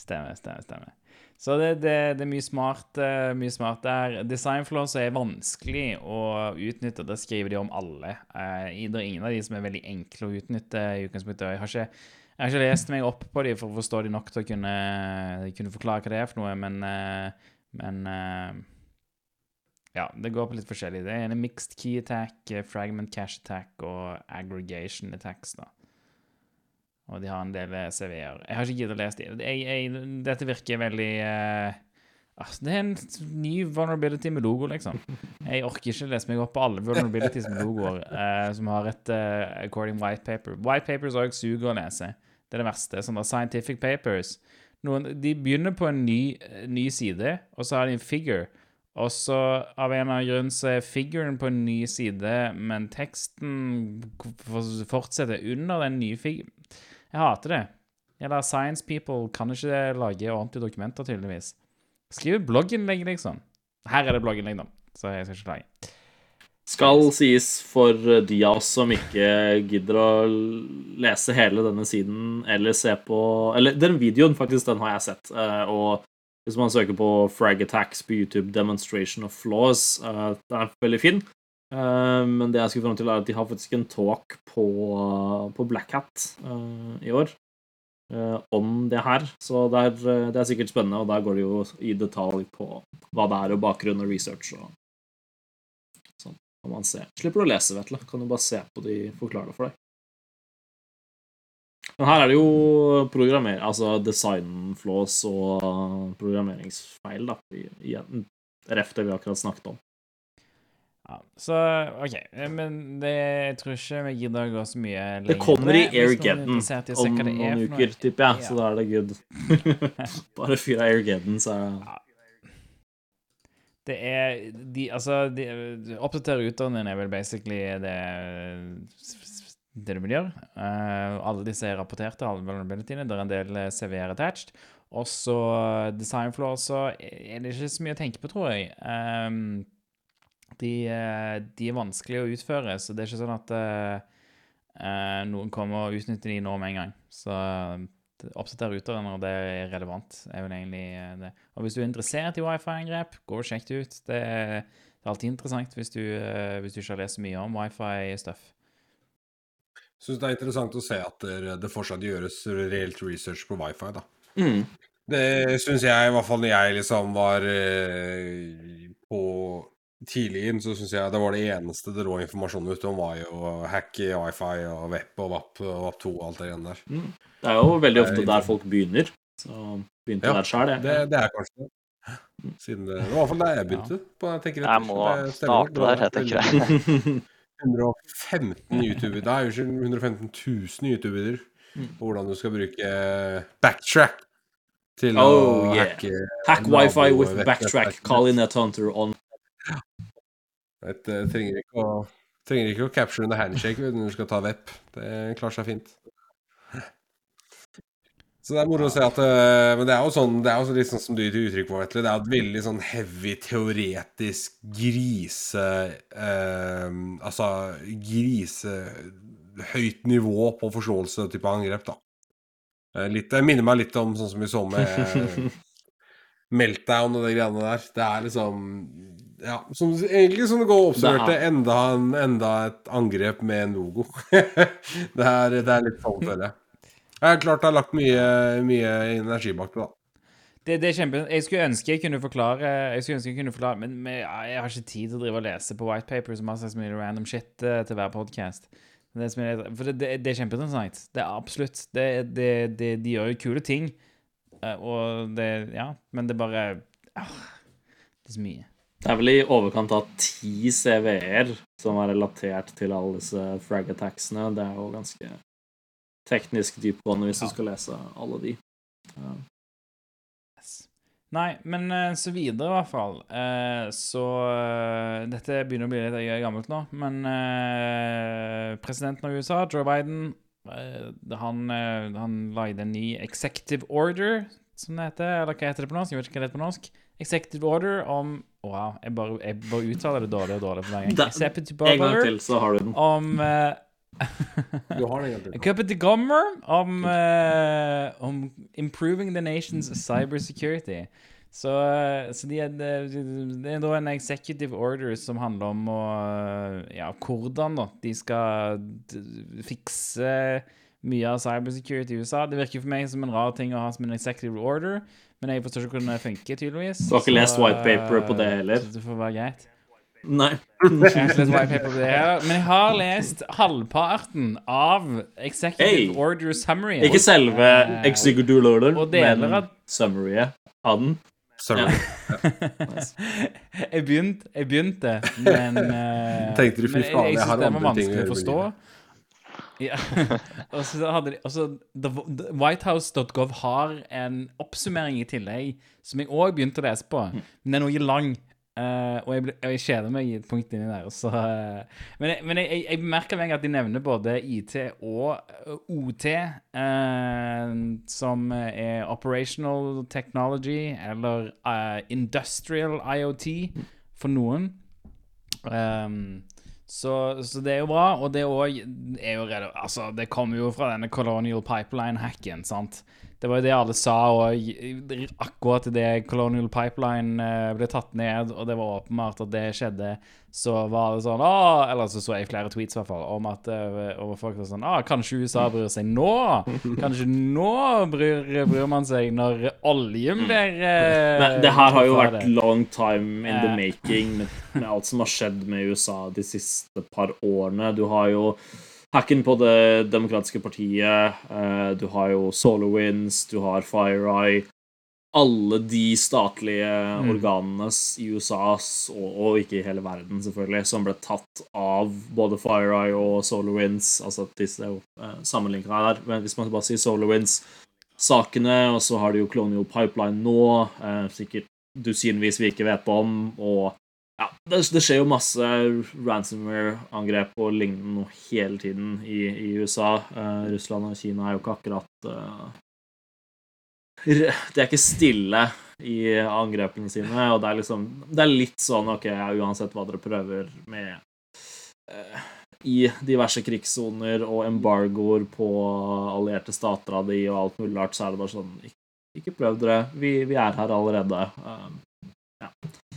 Stemmer, stemmer, stemmer. Så det, det, det er mye smart, eh, mye smart der. Designflows er vanskelig å utnytte. Det skriver de om alle. Eh, det er ingen av de som er veldig enkle å utnytte i utgangspunktet. Jeg har ikke, jeg har ikke lest meg opp på de for å forstå de nok til å kunne, kunne forklare hva det er for noe, men, eh, men eh, ja, det går på litt forskjellig. Det ene er mixed key attack, eh, fragment cash attack og aggregation attacks, da. Og de har en del eh, CV-er. Jeg har ikke giddet å lese de. Dette virker veldig uh, altså, Det er en ny vulnerability med logo, liksom. Jeg orker ikke lese meg opp på alle vulnerabilities med logoer uh, som har et uh, according white paper. White papers òg suger å lese. Det er det verste. Sånne scientific papers. Noen, de begynner på en ny, ny side, og så har de en figure. Og så av en eller annen grunn så er figuren på en ny side, men teksten fortsetter under den nye figuren. Jeg hater det. Eller science people kan ikke lage ordentlige dokumenter, tydeligvis. Skriv blogginnlegg, liksom. Her er det blogginnlegg, da, så jeg skal ikke klage. Skal sies for de av oss som ikke gidder å lese hele denne siden, eller se på Eller den videoen, faktisk, den har jeg sett. eh, Og hvis man søker på Frag Attacks på YouTube, Demonstration of Flaws, uh, den er veldig fin. Uh, Men det jeg skulle fram til, er at de har faktisk en talk på, på Black Hat eh, i år eh, om det her. Så det er, eh, det er sikkert spennende, og der går det jo i detalj på hva det er, og bakgrunn og research og sånn. Kan man se. Slipper du å lese, Vetle. Kan du bare se på de forklare for deg. Men her er det jo programmer, altså design flaws og programmeringsfeil, da. Igjen. Ref det vi akkurat snakket om. Ja, så OK. Men det, jeg tror ikke vi gidder å gå så mye lenger Det kommer i Airgeddon om noen uker, tipper jeg, så da er det good. *laughs* Bare fyr av Airgeddon, så er det Det er de, Altså, de, oppdatere utdanningen er vel basically det det du vil gjøre. Eh, alle disse er rapporterte, alle vulnerabilityene. Det er en del CV-er attached. Og så design floor, så er det ikke så mye å tenke på, tror jeg. De, eh, de er vanskelige å utføre, så det er ikke sånn at eh, eh, noen kommer og utnytter de nå med en gang. Så eh, oppdater ruteren når det er relevant, er vel egentlig eh, det. Og hvis du er interessert i wifi-angrep, gå og sjekk det ut. Det er, alltid interessant hvis du, eh, hvis du ikke har lest så mye om wifi-stuff. Syns det er interessant å se at det, det fortsatt gjøres reelt research på wifi, da. mm. Det syns jeg, i hvert fall når jeg liksom var eh, på tidlig inn, så syns jeg det var det eneste det lå informasjon ute om, var jo å hacke wifi og web og WAP og WAP2 og alt det igjen der. Det er jo veldig ofte er der folk begynner. Så begynte Ja, der sjøl, Det, det er kanskje det. Siden det, i hvert fall der jeg begynte. På, jeg, tenker Jeg må det starte der, jeg tenker jeg. *laughs* 115 YouTube Det unnskyld, jo 115 000 YouTube-videoer på hvordan du skal bruke backtrack til Oh, å yeah. hacke Hack wifi with backtrack. Call in a hunter on Et, eh, trenger ikke å Trenger ikke å capture under handshake når du skal ta vepp. Det klarer seg fint. Så det er moro å se at eh, Men det er jo sånn Det er jo sånn som du gir uttrykk for, Vetle. Det er et veldig sånn heavy teoretisk grise eh, Altså grisehøyt nivå på forståelse type angrep, da. Eh, litt, det minner meg litt om sånn som vi så med *laughs* Meltdown og de greiene der. Det er liksom Ja, som, egentlig som det går til enda, enda et angrep med en logo. *laughs* det, er, det er litt sånn, føler jeg. Jeg har klart jeg har lagt mye, mye energi bak det, da. Det, det er kjempe... Jeg skulle ønske jeg kunne forklare Jeg skulle ønske jeg kunne forklare Men, men jeg har ikke tid til å drive og lese på white papers har masse så mye random shit eh, til hver podcast. Det er, for det, det, det er kjempeinteressant. Det er absolutt. Det, det, det, de gjør jo kule ting. eh, Og det Ja, men det er bare ah, Det er så mye. Det er vel i overkant av ti CV-er som er relatert til alle disse frag attacksene. Det er jo ganske teknisk dypgående hvis Ja. du skal lese alle de. Ja. Yes. Nei, men eh, så videre i hvert fall. Eh, Så eh, Dette begynner å bli litt gammelt nå, men eh, presidenten av USA, Joe Biden, eh, han, han lagde en ny executive order, som det heter. Eller hva heter det på norsk? Jeg vet ikke hva det heter på norsk. Executive order om Wow, jeg bare, jeg bare uttaler det dårlig og dårlig for hver gang. Da- Executive En gang order til, så har du den. om Du har det, egentlig. Cup of the Gummer om, uh, om improving the nation's cybersecurity. Så, eh, så det er, det er da en executive order som handler om å eh, Ja, hvordan da de skal fikse mye av cybersecurity i USA. Det virker for meg som en rar ting å ha som en executive order, men jeg forstår ikke hvordan det funker, tydeligvis. Du har ikke lest white paper på det heller? Så det får være greit. Nei. Jeg men jeg har lest halvparten av Executive Hey! Order Summary. Ikke selve Eh, executive order, men av- summaryet av den. Sorry. *laughs* jeg, begynte, jeg begynte, men uh, Tenkte du, fy faen, jeg har andre ting å forstå. Ja. *laughs* og så hadde de også, the, the Whitehouse.gov har en oppsummering i tillegg, som jeg òg begynte å lese på. Mm. Men den er noe lang. Eh, og jeg, jeg kjeder meg i et punkt inni der. Så, uh, men jeg, jeg, jeg, bemerker meg at de nevner både IT og eh, OT, uh, som er operational technology, eller industrial IoT for noen. Um, så, så det er jo bra, og det òg er jo redd- Altså, det kommer jo fra denne Colonial Pipeline-hacken, sant. Det var jo det alle sa og akkurat idet Colonial Pipeline eh, ble tatt ned, og det var åpenbart at det skjedde, så var det sånn Åh! Eller så så jeg flere tweets, i hvert fall, om at eh, og folk var sånn ah, Kanskje USA bryr seg nå? Kanskje nå bryr, bryr man seg, når oljen blir eh, Men det her har jo vært long time in the making med, med alt som har skjedd med USA de siste par årene. Du har jo hacken på Det demokratiske partiet, eh, du har jo SolarWinds, du har FireEye Alle de statlige Mm. organene i USA, og, og ikke i hele verden, selvfølgelig, som ble tatt av både FireEye og SolarWinds. Altså disse er jo eh, sammenlignende her, men hvis man bare sier SolarWinds sakene, og så har de jo Colonial Pipeline nå, eh, sikkert dusinvis vi ikke vet om, og ja, det, det skjer jo masse ransomware-angrep og lignende noe hele tiden i, i USA. Uh, Russland og Kina er jo ikke akkurat uh, De er ikke stille i angrepene sine, og det er liksom Det er litt sånn OK, ja, uansett hva dere prøver med uh, i diverse krigssoner og embargoer på allierte stater av de og alt mulig rart, så er det bare sånn Ikke, ikke prøv dere. Vi, vi er her allerede. Um.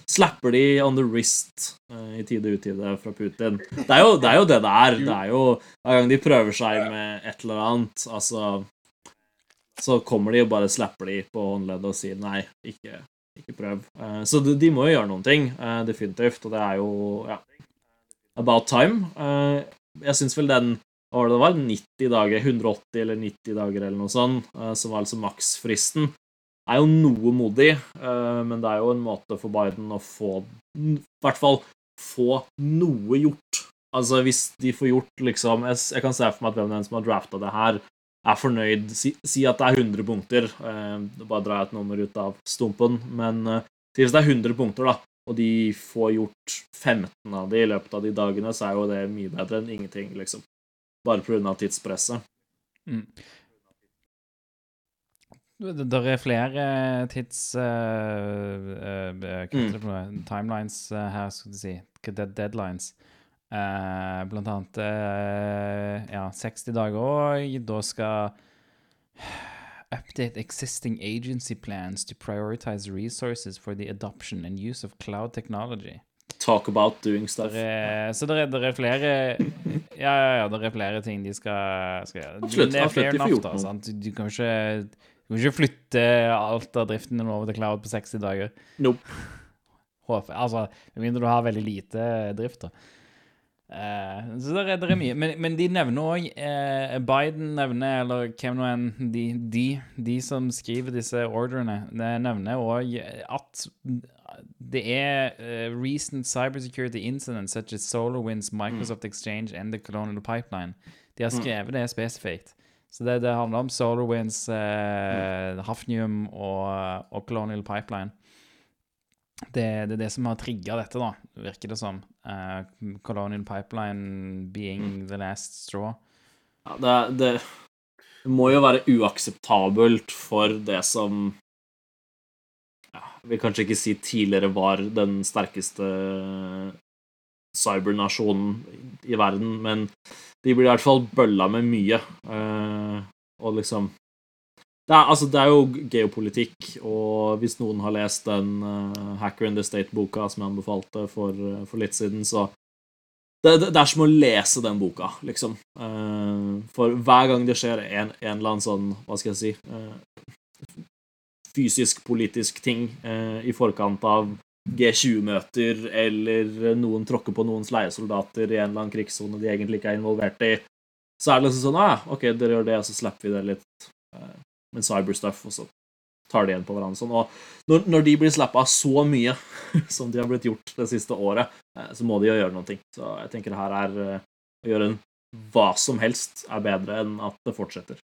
Slapper de on the wrist uh, i tide og utide fra Putin. Det er, jo, det er jo det det er. Det er jo Hver gang de prøver seg med et eller annet, altså Så kommer de og bare slapper de på håndleddet og sier nei, ikke, ikke prøv. Uh, så de, de må jo gjøre noen ting, uh, definitivt, og det er jo ja, about time. Jeg syns vel den var det var 90 dager, 180 eller 90 dager eller noe sånt, som var altså maksfristen, er jo noe modig, eh, men det er jo en måte for Biden å få I hvert fall få noe gjort. Altså, hvis de får gjort liksom Jeg, kan se for meg at hvem den som har drafta det her, er fornøyd. Si, si at det er 100 punkter. Eh, bare drar jeg et nummer ut av stumpen. Men eh, hvis det er 100 punkter, da, og de får gjort 15 av de i løpet av de dagene, så er jo det mye bedre enn ingenting, liksom. Bare pga. tidspresset. Mm. Det er flere tids... uh, uh, noe? Timelines uh, her, skal du si. Deadlines. Blant annet ja, 60 dager òg. Da skal Update existing agency plans to prioritize resources for the adoption and use of cloud technology. talk about doing stuff. Der er, så det er, er flere Ja, ja, ja, det er flere ting de skal, skal gjøre. Absolutt, absolutt, de får gjort noe. Du kan ikke, du kan ikke flytte alt av driften din over til cloud på 60 dager. Nope. *laughs* Håper, altså, Med mindre du har veldig lite drift, da. Uh, så det er, der er mye. Men, men de nevner òg uh, Biden nevner, eller hvem nå enn de, de, de som skriver disse ordrene, de nevner òg at det er uh, recent cybersecurity incidents such as SolarWinds, Microsoft Exchange and the Colonial Pipeline. De har skrevet det spesifikt. Så det, det handler om SolarWinds, eh, Hafnium og, og Colonial Pipeline. Det, det er det som har trigga dette, da, virker det som. Uh, Colonial Pipeline being the last straw. Ja, det, det, det må jo være uakseptabelt for det som ja, vil kanskje ikke si tidligere var den sterkeste cybernasjonen i verden, men de blir i hvert fall bølla med mye. eh, og liksom det er, altså, det er jo geopolitikk, og hvis noen har lest den uh, Hacker in the State-boka som jeg anbefalte for, uh, for litt siden, så det, det, det er som å lese den boka, liksom. Uh, for hver gang det skjer en, en eller annen sånn, hva skal jeg si Fysisk-politisk ting i forkant av G20-møter, eller noen tråkker på noens leiesoldater i en eller annen krigssone de egentlig ikke er involvert i, så er det liksom sånn ah, OK, dere gjør det, og så slapper vi det litt eh, med cyberstuff, og så tar de igjen på hverandre. Sånn. Og når, når de blir slappa så mye *laughs* som de har blitt gjort det siste året, eh, så må de jo gjøre noe. Så jeg tenker det her er eh, å gjøre en hva som helst er bedre enn at det fortsetter.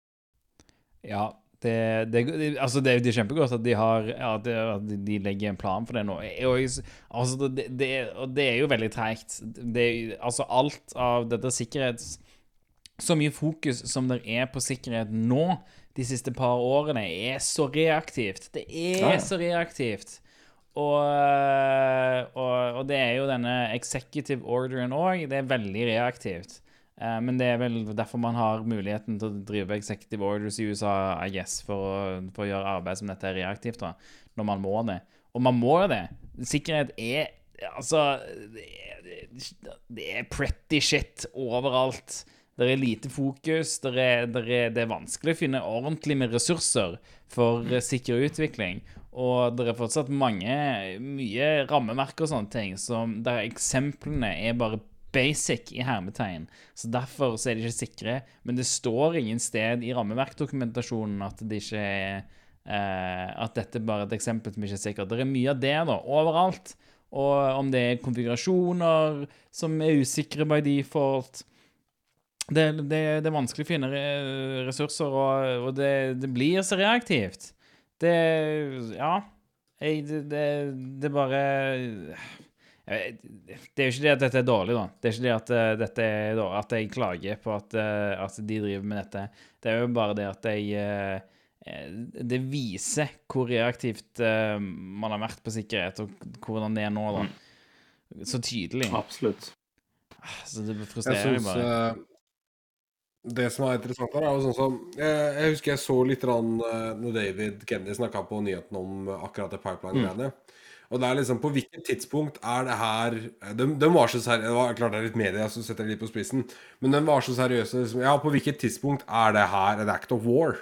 Ja, det, det, altså det, det er kjempegodt at de har ja, at de legger en plan for det nå. Og, altså det, det, og det er jo veldig treigt. Altså alt av dette sikkerhets... Så mye fokus som det er på sikkerhet nå de siste par årene, er så reaktivt. Det er Ja, ja. så reaktivt. Og, øh, og, og det er jo denne executive orderen òg. Det er veldig reaktivt. Eh, Men det er vel derfor man har muligheten til å drive executive orders i USA, I guess, for for å gjøre arbeid som dette er reaktivt, da, når man må det. Og man må jo det. Sikkerhet er Altså Det er, pretty shit overalt. Det er lite fokus. Det er, det, er, det er vanskelig å finne ordentlig med ressurser for eh, sikker utvikling. Og det er fortsatt mange, mye rammeverk og sånne ting som der eksemplene er bare basic i hermetegn. Så derfor så er de ikke sikre. Men det står ingen sted i rammeverkdokumentasjonen at det ikke er eh, At dette bare er et eksempel som ikke er sikkert. Det er mye av det, da, overalt. Og om det er konfigurasjoner som er usikre by default. Det, det, det er vanskelig å finne ressurser, og, og det, det blir så reaktivt. Det Ja. Jeg, det, det, bare Det er jo ikke det at dette er dårlig, da. Det er ikke det at, eh, dette er dårlig, at jeg klager på at, eh, at de driver med dette. Det er jo bare det at jeg eh, Det viser hvor reaktivt man har vært på sikkerhet, og hvordan det er nå, da. Så tydelig. Absolutt. Så det Jeg frustrerer synes bare. Det som er interessant her, er jo sånn som Jeg, jeg husker jeg så litt rann, når David Kennedy snakka på nyheten om akkurat det pipeline-greiene. Og det er liksom På hvilket tidspunkt er det her De, de var så seriøse Det var klart det er litt media som setter det litt på spissen, men de var så seriøse. Liksom, ja, på hvilket tidspunkt er det her an act of war?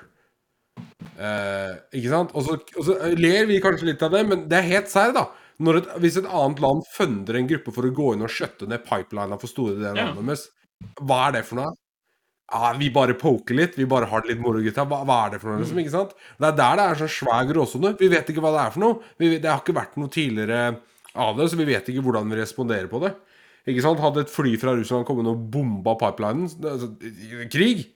Eh, ikke sant? Og så, og så ler vi kanskje litt av det, men det er helt serr, da. Når et, hvis et annet land funder en gruppe for å gå inn og skjøtte ned pipelina for store deler av landet deres, hva er det for noe? Ja, vi bare poker litt, vi bare har det litt moro, gutta. Hva, hva er det for noe, liksom? ikke sant? Det er der det er sånn svær gråsone. Vi vet ikke hva det er for noe. Vi, det har ikke vært noe tidligere av det, så vi vet ikke hvordan vi responderer på det. Ikke sant? Hadde et fly fra Russland kommet og bomba pipelinen altså, Krig!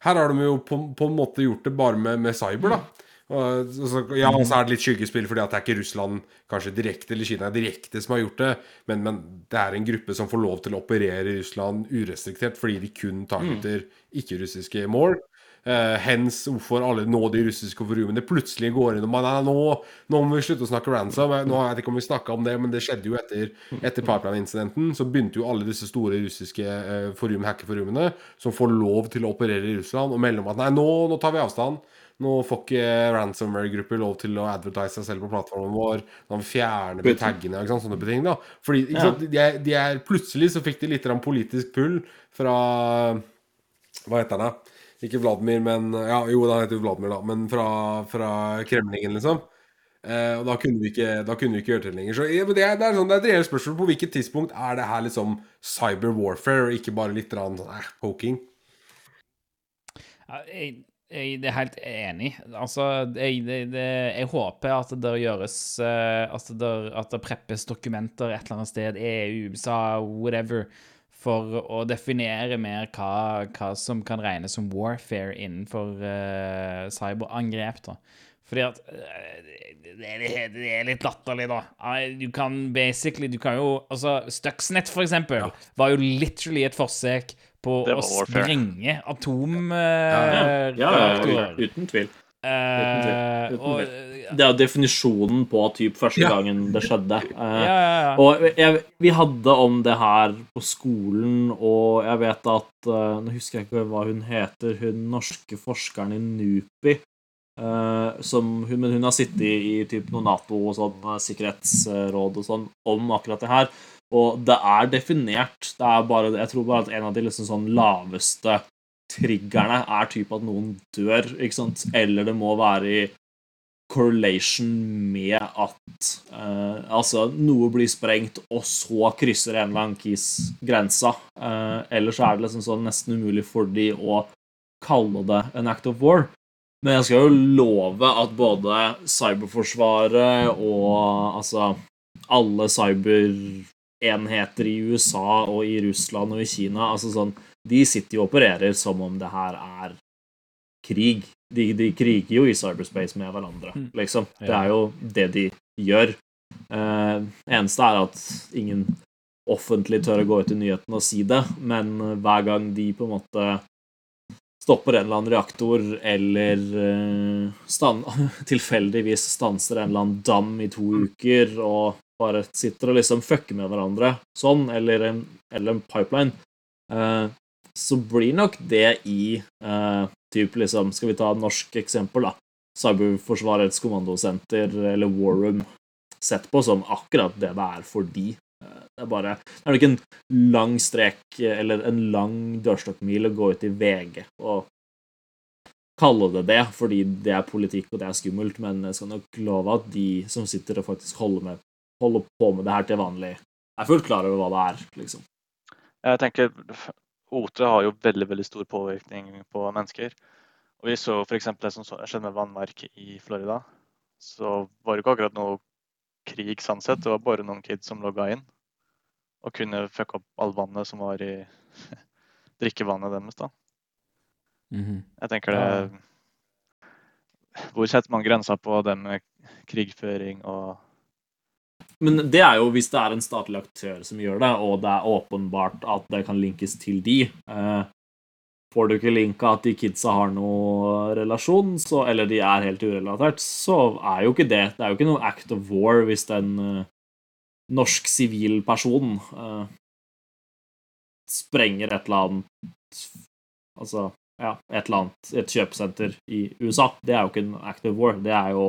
Her har de jo på, på en måte gjort det bare med, med cyber, da. Og, så, ja, og så er det litt skyggespill, fordi at det er ikke Russland kanskje direkte eller Kina direkte som har gjort det, men, men det er en gruppe som får lov til å operere i Russland urestriktert fordi de kun targeter ikke-russiske mål. Uh, hens hvorfor alle nå de russiske forumene plutselig går inn og man, er nå, nå må vi slutte å snakke ransom. Nå vet jeg ikke om vi snakka om det, men det skjedde jo etter, etter pipeline-incidenten. Så begynte jo alle disse store russiske uh, forum, hackerforumene som får lov til å operere i Russland, og melde om at nei, nå, nå tar vi avstand. Nå får ikke ransomware-grupper lov til å advertise seg selv på plattformen vår. Nå fjerner vi taggene og sånne ting. da Fordi ikke Ja. sant, de er, de er, Plutselig så fikk de litt politisk pull fra Hva heter han da? Ikke Vladimir, men Ja, jo, han heter jo Vladimir, da. Men fra, fra Kremlingen, liksom. Eh, og da kunne, vi ikke, da kunne vi ikke gjøre det lenger. Så ja, men det, er, det, er sånn, det er et reelt spørsmål på hvilket tidspunkt er det her liksom cyber warfare, og ikke bare litt sånn, eh, poking. Jeg, jeg er helt enig. Altså, jeg, det, det, jeg håper at det gjøres eh, At det, at det preppes dokumenter et eller annet sted, EU, USA, whatever, for å definere mer hva, hva som kan regnes som warfare innenfor uh, cyberangrep. da. Fordi at eh, det er, litt- er latterlig, da. Du kan basically Du kan jo Altså, Stuxnet, for eksempel, var jo literally et forsøk på å var warfare. sprenge Ja, ja, atomreaktorer. ja, uten tvil. Eh, Uten tvil. Det er jo definisjonen på typ første Ja. gangen det skjedde. Ja, Eh, ja, ja. Og jeg, vi hadde om det her på skolen, og jeg vet at eh, Nå husker jeg ikke hva hun heter, hun norske forskeren i NUPI. eh, som hun, men hun har sittet i, i typ noe Nato og sånn, eh, sikkerhetsråd og sånn om akkurat det her. Og det er definert. Det er bare, jeg tror bare at en av de liksom sånn laveste triggerne er typ at noen dør, ikke sant? Eller det må være i correlation med at eh, altså noe blir sprengt, og så krysser en eller annen kis grensa. Uh, ellers er det liksom sånn nesten umulig for de å kalle det en act of war. Men jeg skal jo love at både Cyberforsvaret og altså alle cyberenheter i USA og i Russland og i Kina altså sånn, De sitter jo og opererer som om det her er krig. De, de kriger jo i cyberspace med hverandre, Mm. liksom. Det er jo det de gjør. Eh, eneste er at ingen offentlig tør å gå ut i nyhetene og si det, men eh, hver gang de på en måte stopper en eller annen reaktor, eller stand, *laughs* tilfeldigvis stanser en eller annen dam i to uker, og bare sitter og liksom fucker med hverandre sånn, eller en, eller en pipeline, eh, så blir nok det i eh, typ liksom, Skal vi ta et norsk eksempel, da? Cyberforsvarets kommandosenter, eller War Room, sett på som akkurat det det er for de. Eh, Det er bare Det er nok en lang strek, eller en lang dørstokkmil å gå ut i VG og kalle det det, fordi det er politikk og det er skummelt, men jeg skal nok love at de som sitter og faktisk holder, med, holder på med det her til vanlig, er fullt klar over hva det er, liksom. Jeg tenker OT har jo veldig veldig stor påvirkning på mennesker. Og Vi så f.eks. det som skjedde med vannverket i Florida. Så var det ikke akkurat noe krig sånn sett. Det var bare noen kids som logga inn og kunne fucke opp all vannet som var i *laughs* drikkevannet deres. da. Mhm. Jeg tenker det Hvor setter man grensa på det med krigføring og Men det er jo hvis det er en statlig aktør som gjør det, og det er åpenbart at det kan linkes til de. Eh, får du ikke linka at de kidsa har noe relasjon, så, eller de er helt urelatert, så er jo ikke det Det er jo ikke noe act of war hvis en eh, norsk sivil person eh, sprenger et eller annet Altså, ja, et eller annet Et kjøpesenter i USA. Det er jo ikke en act of war. Det er jo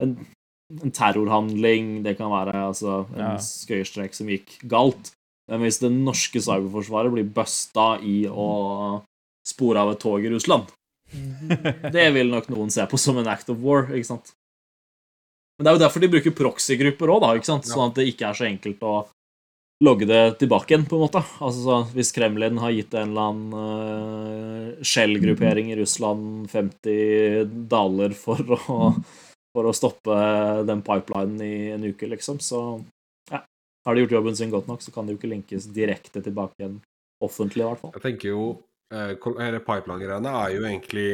en en terrorhandling, det kan være altså, en Ja. skøyerstrek som gikk galt. Men hvis det norske cyberforsvaret blir busta i å spore av et tog i Russland, det vil nok noen se på som en act of war, ikke sant? Men det er jo derfor de bruker proxy-grupper òg, ikke sant? Sånn at det ikke er så enkelt å logge det tilbake igjen, på en måte. Altså, så Hvis Kremlin har gitt en eller annen uh, Shell-gruppering i Russland 50 daler for å for å stoppe den pipelinen i en uke, liksom. Så ja, har de gjort jobben sin godt nok, så kan det jo ikke linkes direkte tilbake igjen offentlig, i hvert fall. Jeg tenker jo eh, hele pipeline-greiene er jo egentlig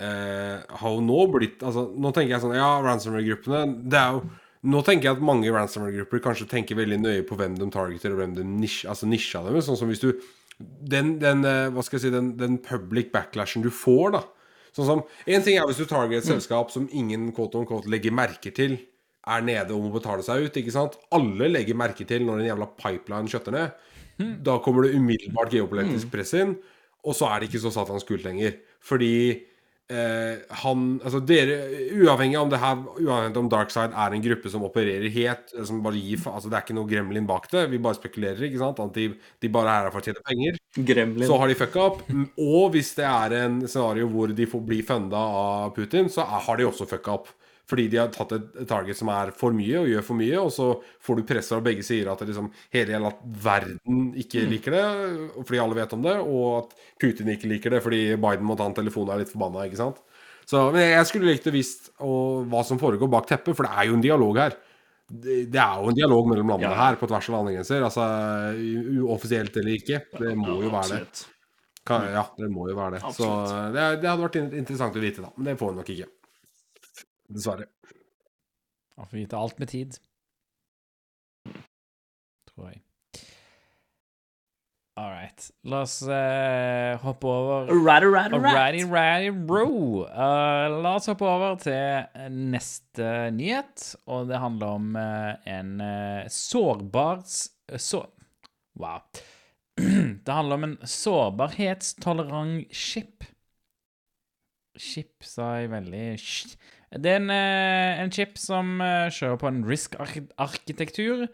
eh, Har jo nå blitt Altså, nå tenker jeg sånn Ja, ransomware-gruppene Det er jo Nå tenker jeg at mange ransomware-grupper kanskje tenker veldig nøye på hvem de targeter, og hvem de nisj, altså nisja dem. Sånn som hvis du Den, den eh, hva skal jeg si, den, den public backlashen du får, da. Sånn som En ting er hvis du targeter et selskap som ingen quote on quote legger merke til er nede og må betale seg ut, ikke sant? Alle legger merke til når en jævla pipeline skjøtter ned. Da kommer det umiddelbart geopolitisk press inn, og så er det ikke så satans kult lenger. Fordi eh, han Altså dere, uavhengig om det her Uavhengig om Darkside er en gruppe som opererer helt eh, Som bare gir Altså det er ikke noe gremlin bak det. Vi bare spekulerer, ikke sant? At de, de bare er her for å tjene penger. Gremlin. Så har de fucka opp. Og hvis det er en scenario hvor de får bli funda av Putin, så har de også fucka opp. Fordi de har tatt et target som er for mye, og gjør for mye, og så får du press fra begge sider at liksom hele jævla verden ikke liker det, fordi alle vet om det, og at Putin ikke liker det fordi Biden må ta en telefon og er litt forbanna, ikke sant. Så men jeg skulle likt å visst hva som foregår bak teppet, for det er jo en dialog her. Det, er jo en dialog mellom landene Ja. her på tvers av landegrenser. Altså uoffisielt eller ikke. Det må jo være det. Ja, det må jo være det. Så det, det hadde vært interessant å vite, da. Men det får vi nok ikke. Dessverre. Man får vite alt med tid. Tror jeg. All right. La oss uh, hoppe over Rat, rat, rat. Alrighty, righty, bro. Uh, la oss hoppe over til neste nyhet, og det handler om uh, en uh, sårbar så, Wow. *clears throat* det handler om en sårbarhetstolerant chip. Chip, sa jeg veldig. Det er en, eh, en chip som eh, kjører på en RISC-arkitektur,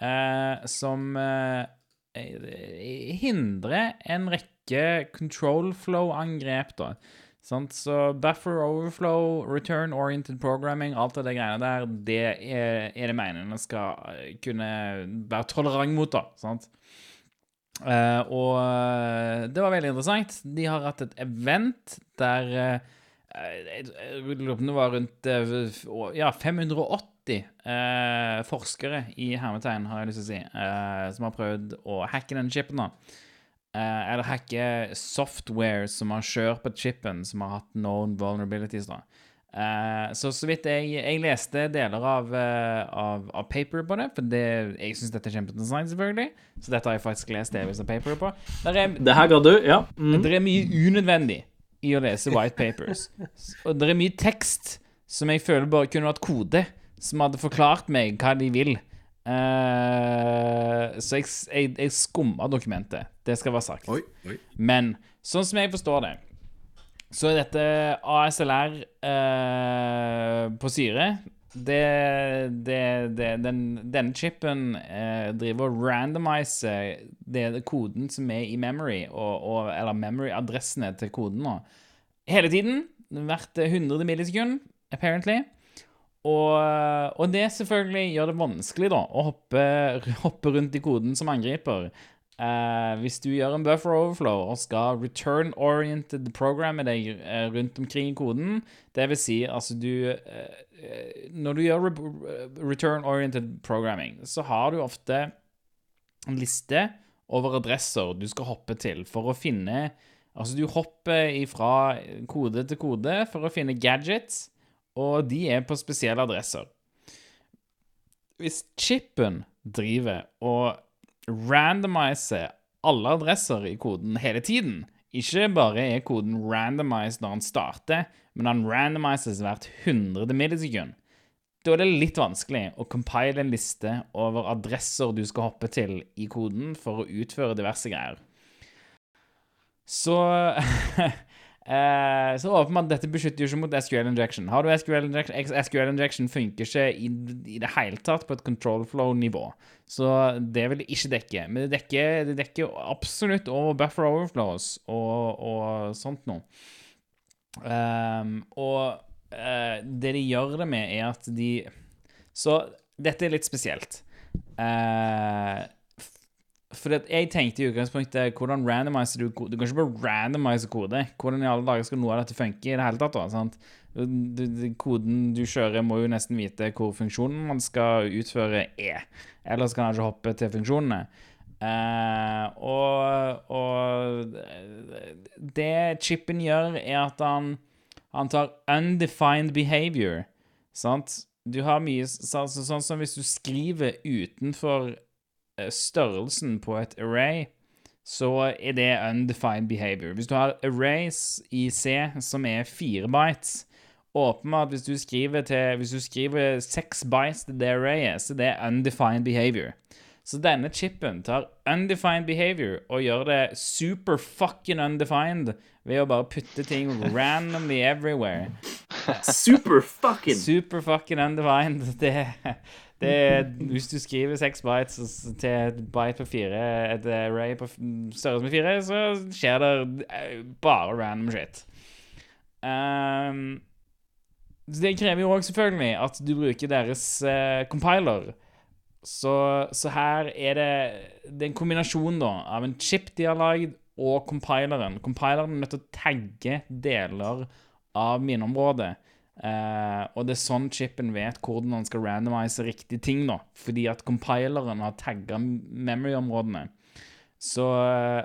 eh, som eh, eh, hindrer en rekke control flow-angrep, da. Sant? Så buffer overflow, return oriented programming, alt av de greiene der, det er, er det meningen skal eh, kunne være tolerant mot, da. Sant? Uh, og eh, det var veldig interessant. De har hatt et event der uh, jeg lurer på om det var rundt uh, ja, 580 eh, forskere i hermetegn, har jeg lyst til å si, eh, som har prøvd å hacke den chipen. da. Eh, eller hacke software som har kjørt på chipen, som har hatt known vulnerabilities. da. Eh, så så vidt jeg Jeg leste deler av, eh, av, av paper på det, for det, jeg syns dette er kjempeinteressant, selvfølgelig. Så dette har jeg faktisk lest delvis av paper på. Der er, Det her ga du, ja. Mm. det er mye unødvendig i å lese white papers. *laughs* Og det er mye tekst som jeg føler bare kunne vært kode, som hadde forklart meg hva de vil. Uh, så jeg, jeg, jeg skumma dokumentet. Det skal være sagt. Oi, oi. Men sånn som jeg forstår det, så er dette ASLR uh, på syre. Det, det, det, den, denne chipen eh, driver og randomiser det, koden som er i memory, og, og, eller memory-adressene til koden nå, hele tiden. Hvert 100 millisekund, apparently. Og, og det selvfølgelig gjør det vanskelig da, å hoppe, hoppe rundt i koden som angriper. Eh, hvis du gjør en buffer overflow og skal return-oriented programme deg eh, rundt omkring i koden, det vil si altså du eh, eh, Når du gjør re return-oriented programming, så har du ofte en liste over adresser du skal hoppe til for å finne Altså, du hopper fra kode til kode for å finne gadgets, og de er på spesielle adresser. Hvis chipen driver og randomiser alle adresser i koden hele tiden, ikke bare er koden randomized når han starter, men han randomises hvert 100 millisekund, da er det litt vanskelig å compile en liste over adresser du skal hoppe til i koden for å utføre diverse greier. Så *laughs* eh, Så åpenbart, dette beskytter jo ikke mot SQL injection. Har du SQL injection, SQL injection funker ikke i, i det hele tatt på et control flow-nivå. Så det vil det ikke dekke. Men det dekker, det dekker absolutt over buffer overflows og, og sånt noe. Um, og uh, det de gjør det med, er at de Så dette er litt spesielt. Eh, for jeg tenkte i utgangspunktet hvordan randomiser du kode? Du kan ikke bare randomise kode. Hvordan i alle dager skal noe av dette funke i det hele tatt? da, sant? Koden du kjører, må jo nesten vite hvor funksjonen man skal utføre, er. Ellers kan han ikke hoppe til funksjonene. Uh, og, og det chipen gjør, er at han, han tar undefined behavior. Sant? Du har mye så, så, Sånn som hvis du skriver utenfor størrelsen på et array, så er det undefined behavior. Hvis du har arrays i C som er fire bytes, åpenbart hvis du skriver til Hvis du skriver seks bytes til det arrayet, så det er undefined behavior. Så denne chipen tar undefined behavior og gjør det super fucking undefined ved å bare putte ting randomly everywhere. *laughs* Super fucking Super fucking undefined. *laughs* Det, det er Hvis du skriver seks bytes til et byte på fire, et array på størrelse med fire, så skjer det eh, bare random shit. Um, det krever jo òg selvfølgelig at du bruker deres uh, compiler. Så, så her er det Det er en kombinasjon da av en chip de har lagd, og compileren. Compileren er nødt til å tagge deler av minneområdet. Eh, og det er sånn chipen vet hvordan han skal randomise riktige ting, da. Fordi at compileren har tagga memory-områdene. Så uh,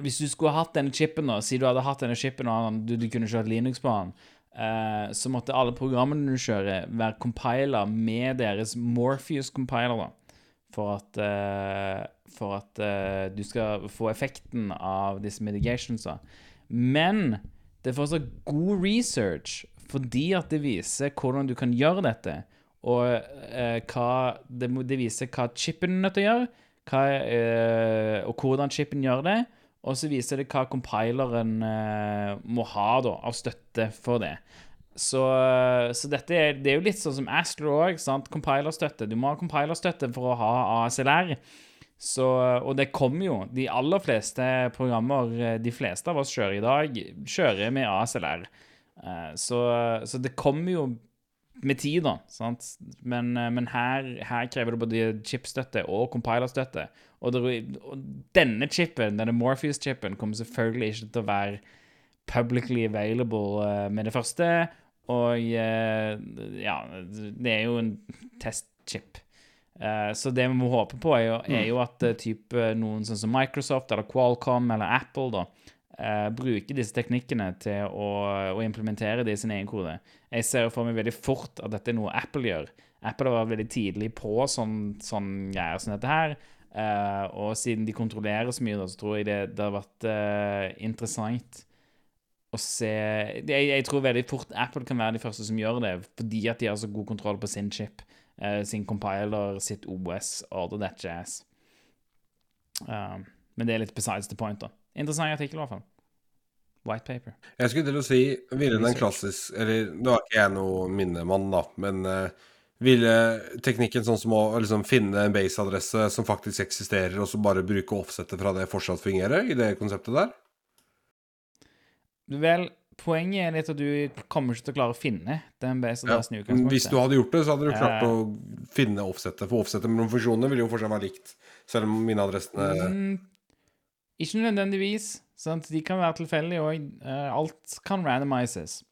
hvis du skulle hatt denne chipen, da, si du hadde hatt denne chipen og du, du kunne kjørt Linux på den, uh, så måtte alle programmene du kjører, være compiler med deres Morpheus-compiler, da. For at, eh, for at eh, du skal få effekten av disse mitigationsa. Men det er fortsatt god research fordi at det viser hvordan du kan gjøre dette. Og eh, hva det, det viser hva chipen er nødt til å gjøre, hva, eh, og hvordan chipen gjør det. Og så viser det hva compileren eh, må ha da, av støtte for det. Så, så dette er, det er jo litt sånn som Astro òg. Compilerstøtte. Du må ha compilerstøtte for å ha ASLR. Så, og det kommer jo. De aller fleste programmer eh, de fleste av oss kjører i dag, kjører med ASLR. Eh, Så, så det kommer jo med tid, da. Sant? Men, eh, men her, her krever det både chipstøtte og compilerstøtte. Og, det, og denne chipen, denne Morpheus-chipen, kommer selvfølgelig ikke til å være publicly available med det første. Og ja, det er jo en testchip. Eh, så det vi må håpe på, er jo, er jo at eh, type noen sånn som Microsoft eller Qualcomm eller Apple da, Uh, bruker disse teknikkene til å, å implementere det i sin egen kode. Jeg ser for meg veldig fort at dette er noe Apple gjør. Apple har vært veldig tidlig på sånn, sånn greier som dette her. Uh, og siden de kontrollerer så mye, da, så tror jeg det, det har vært uh, interessant å se jeg, jeg tror veldig fort Apple kan være de første som gjør det, fordi at de har så god kontroll på sin chip, eh, sin compiler, sitt OS, all that jazz. Um, men det er litt besides the point, da. Interessant artikkel, i hvert fall. White paper. Jeg skulle til å si Ville den klassisk Eller nå er ikke jeg noe minnemann, da, men uh, ville teknikken sånn som å liksom finne en base-adresse som faktisk eksisterer, og så bare bruke offsettet fra det, fortsatt fungerer, i det konseptet der? Vel, poenget er litt at du kommer ikke til å klare å finne den base-adressen i Men hvis du hadde gjort det, så hadde du klart Eh. å finne offsettet. For offsettet mellom funksjonene vil jo fortsatt være likt, selv om minneadressene Mm, ikke nødvendigvis. Sant? De kan være tilfeldige òg. alt kan randomizes.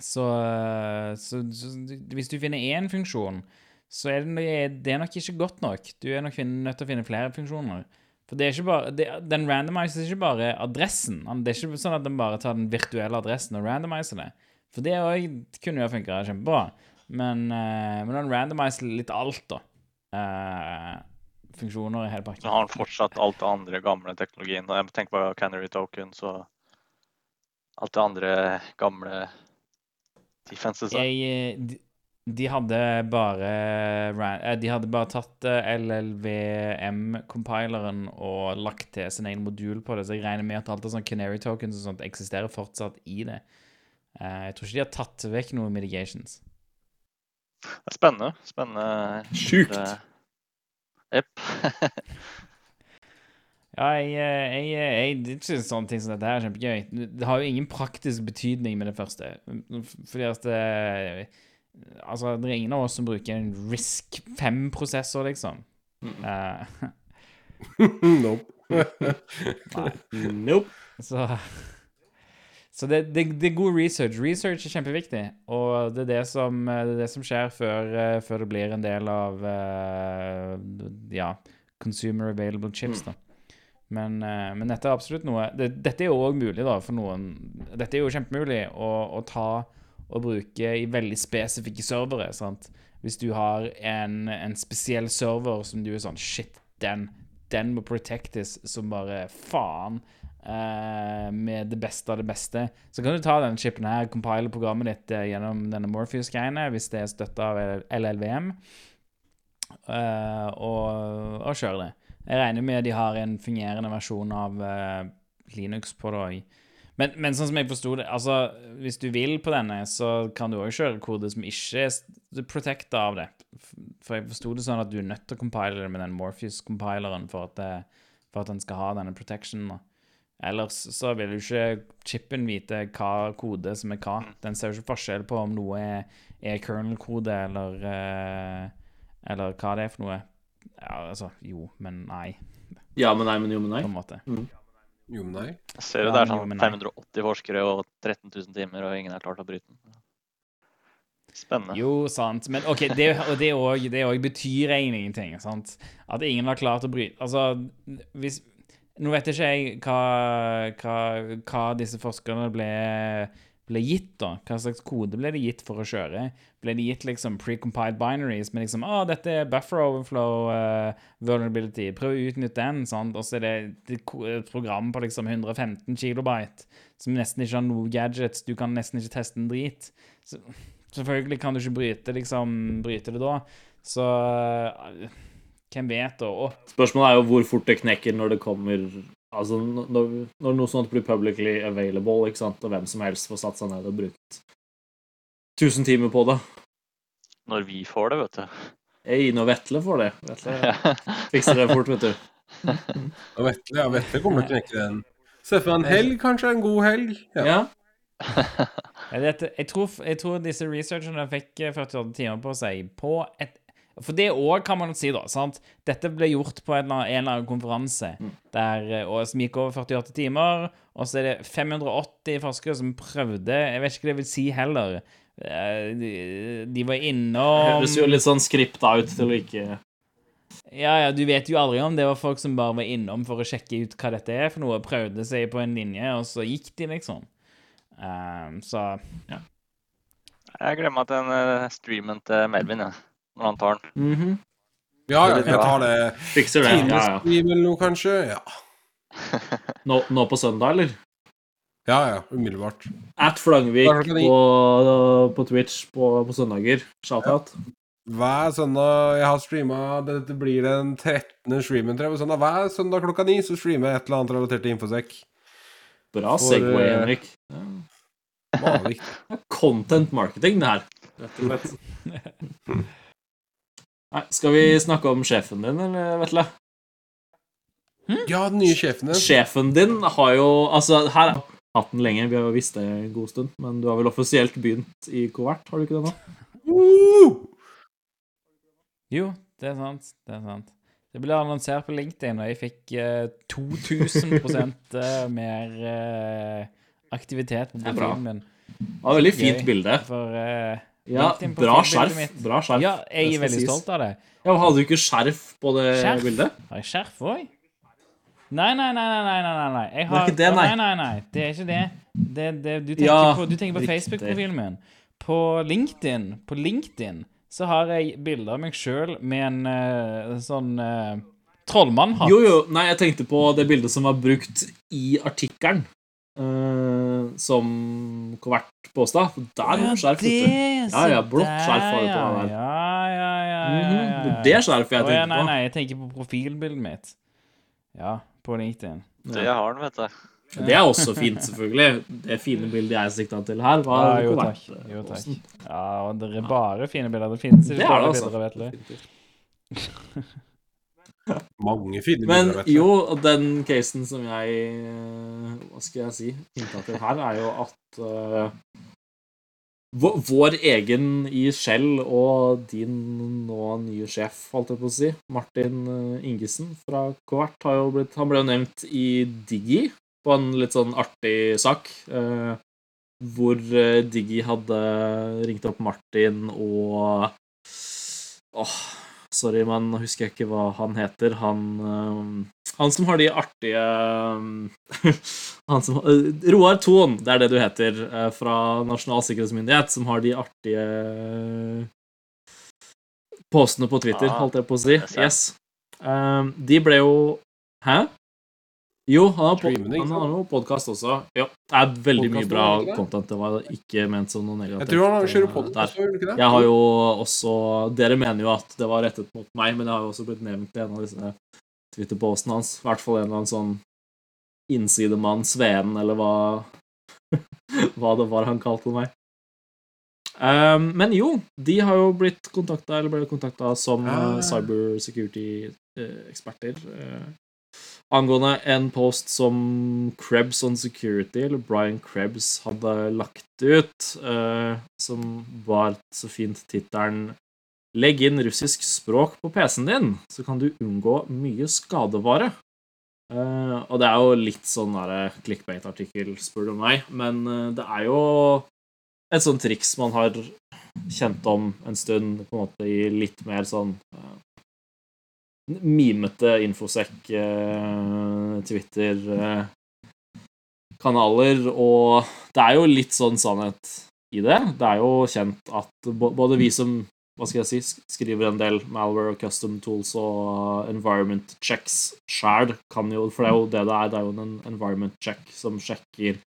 Så, eh, så, så hvis du finner én funksjon, så er det, det er nok ikke godt nok. Du er nok nødt til å finne flere funksjoner. For det er ikke bare, det, Den randomiser ikke bare adressen. Det er ikke sånn at den bare tar den virtuelle adressen og randomiser det. For det òg kunne jo funka kjempebra. Men, uh, men den randomiser litt alt, da. Uh, funksjoner i hele pakken. Så har den fortsatt alt det andre gamle teknologien. Og Jeg tenker på Canary Tokens og alt det andre gamle defenses. Jeg, eh, de, de hadde bare eh, De hadde bare tatt eh, LLVM-compileren og lagt til sin egen modul på det, så jeg regner med at alt av sånn Canary tokens og sånt eksisterer fortsatt i det. Eh, Jeg tror ikke de har tatt vekk noen mitigations. Det er spennende. Spennende. Sjukt. Jepp. *laughs* Ja, jeg, jeg, jeg, jeg syns sånne ting som dette her er kjempegøy. Det har jo ingen praktisk betydning med det første. Fordi at det, Altså, det er ingen av oss som bruker en Risk 5-prosessor, liksom. Eh, *laughs* Nope. *laughs* Nope. Så, så det, det, det er god research. Research er kjempeviktig, og det er det som, det, er det som skjer før, eh, før det blir en del av uh, ja, consumer available chips. da. Men, uh, men dette er absolutt noe det, Dette er jo òg mulig da, for noen. Dette er jo kjempemulig å, å ta og bruke i veldig spesifikke servere. sant? Hvis du har en, en spesiell server som du er sånn Shit, den, den må protectes som bare faen. eh, med det beste av det beste. Så kan du ta denne chipen her, compile programmet ditt eh, gjennom denne Morpheus-greiene, hvis det er støtta av LLVM, eh, og, og kjøre det. Jeg regner med at de har en fungerende versjon av, Linux på det òg. Men, men sånn som jeg forsto det, altså hvis du vil på denne, så kan du òg kjøre kode som ikke er protecta av det. For jeg forsto det sånn at du er nødt til å compile det med den Morpheus-compileren for for at den skal ha denne protectionen. Ellers så vil jo ikke chipen vite hva kode som er hva. Den ser jo ikke forskjell på om noe er, er kernel-kode eller eh, Eller hva det er for noe. Ja, altså Jo, men nei, Ja, men nei, men jo, men nei. på en måte. Jo, men nei. Jeg ser jo det er sånn 580 forskere og 13 000 timer, og ingen har klart å bryte den. Spennende. Jo, sant. Men OK, det, og det òg det òg betyr egentlig ingenting. sant? At ingen har klart å bryte Altså, hvis Nå vet ikke jeg hva, hva, hva disse forskerne ble, ble gitt, da. Hva slags kode ble de gitt for å kjøre? Ble de gitt liksom precompiled binaries med liksom Å, dette er buffer overflow uh, vulnerability. Prøv å utnytte den. sant? Og så er det, det et program på liksom 115 kilobyte som nesten ikke har noe gadgets. Du kan nesten ikke teste en drit. Så, selvfølgelig kan du ikke bryte, liksom, bryte det da. Så uh, hvem vet, da? Spørsmålet er jo hvor fort det knekker når det kommer Altså når, når noe sånt blir publicly available, ikke sant, og hvem som helst får satt seg ned og brukt 1000 timer på det. Når vi får det, vet du. Ei, når Vetle får det. Vetle fikser det fort, vet du. *laughs* Og Vetle, ja, Vetle kommer til å knekke den. Se for deg en helg, kanskje. En god helg. Ja. Ja. jeg, tror, jeg tror disse researcherne fikk eh, 48 timer på seg på et For det òg kan man si, da. sant? Dette ble gjort på en eller annen, en eller annen konferanse der, eh, og som gikk over 48 timer. Og så er det 580 forskere som prøvde Jeg vet ikke hva det vil si heller. Eh, De, de var innom Høres jo litt sånn skripta ut til å ikke Ja, ja, du vet jo aldri om det var folk som bare var innom for å sjekke ut hva dette er for noe, prøvde seg på en linje, og så gikk de, liksom. Um, så Jeg glemmer at den streamen til Melvin, jeg. Når han tar den. Mhm. Ja, ja, jeg tar det. Fikser det. Ja, ja. Eller noe, kanskje. Ja. *laughs* Nå, nå på søndag, eller? ja, ja. Umiddelbart. At Flangvik på, på Twitch på, på søndager. Shout-out. Hver søndag jeg har streama Dette blir den 13. streamen, tror jeg. Søndag. Hver søndag klokka ni så streamer jeg et eller annet relatert til Infosec. Bra For, Segway, eh, Henrik. Ja. *laughs* Content marketing, det her. Rett og slett. *laughs* Nei, skal vi snakke om sjefen din, eller, Vetle? Ja, den nye sjefen din. Sjefen din har jo Altså, her har hatt den lenge, vi har jo visst det en god stund, men du har vel offisielt begynt i Covert, har du ikke det nå? Jo, det er sant. Det er sant. Det ble annonsert på LinkedIn, og jeg fikk eh, 2000 eh, mer eh, aktivitet på profilen min. Det var et veldig fint bilde. For eh, Ja, bra skjerf. Bra skjerf. Ja, jeg er veldig stolt av det. Ja, Hadde du ikke skjerf på det Skjerf? bildet? Har jeg skjerf òg? Nei, nei, nei, nei, nei, nei, nei. Jeg er ikke det, nei. nei, nei, nei. Det er ikke det. det, det du tenker Ja, på, du tenker på. Facebook-profilen min. På LinkedIn, på LinkedIn så har jeg bilder av meg sjøl med en uh, sånn uh, trollmannhatt. Jo, jo. Nei, jeg tenkte på det bildet som var brukt i artikkelen. eh, som Covert påstod. Der du skjerf, vet du. Ja, ja, blått skjerf har du på den der. Ja, ja, ja. ja, Mhm, ja, ja. Det er det skjerfet jeg ja, tenker nei, på. nei, jeg tenker på profilbildet mitt. Ja, på LinkedIn. Det har den, vet du. Det er også fint, selvfølgelig. Det fine bildet jeg sikta til her, var Ja, jo, takk. Jo, takk. Ja, og det er bare fine bilder. Det finnes Det ikke det, dårlige altså. bilder, vet du. *laughs* Mange fine Men bilder, jo, den casen som jeg eh, Hva skal jeg si hinta til her, er jo at uh, vår, egen i Shell og din nå nye sjef, holdt jeg på å si, Martin eh, Ingesen fra Covert, har jo blitt Han ble jo nevnt i Digi på en litt sånn artig sak. Uh, hvor Diggy hadde ringt opp Martin og Åh, sorry, men husker jeg ikke hva han heter. Han, eh, han som har de artige eh, *laughs* han som, eh, Roar Thon, det er det du heter, fra Nasjonal sikkerhetsmyndighet, som har de artige postene på Twitter, holdt jeg på å si. Yes. De ble jo Hæ? Jo, han har, Streaming, han har noe podkast også. Ja, det er veldig mye bra det? content. Det var ikke ment som noe negativt. Jeg tror han har kjører der. podkast, gjør du ikke det? Jeg har jo også Dere mener jo at det var rettet mot meg, men det har jo også blitt nevnt i en av disse Twitter-postene hans. I hvert fall en eller annen sånn innsidemann Sveen, eller hva *laughs* Hva det var han kalte meg. Um, men jo, de har jo blitt kontakta, eller ble kontakta som uh, cybersecurity-eksperter. Uh, angående en post som Krebs on Security, eller Brian Krebs, hadde lagt ut, uh, som var så fint tittelen Legg inn russisk språk på PC-en din, så kan du unngå mye skadevare. Uh, og det er jo litt sånn clickbait-artikkel, spør du meg, men uh, det er jo et sånt triks man har kjent om en stund, på en måte i litt mer sånn mimete infosec, Twitter-kanaler, og det er jo litt sånn sannhet i det. Det er jo kjent at både vi som hva skal jeg si, skriver en del malware og custom tools og environment checks sjæl. For det er jo det det er. Det er jo en environment check som sjekker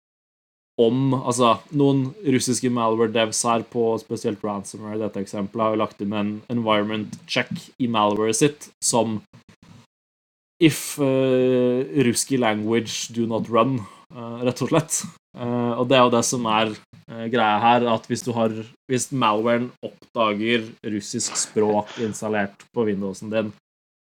om Altså, noen russiske malware devs her på spesielt ransomware dette eksempelet har jo lagt inn en environment check i malwaret sitt som If uh, ruski language do not run, uh, rett og slett. Uh, og det er jo det som er greia her, at hvis du har Hvis malwaren oppdager russisk språk installert på Windowsen din,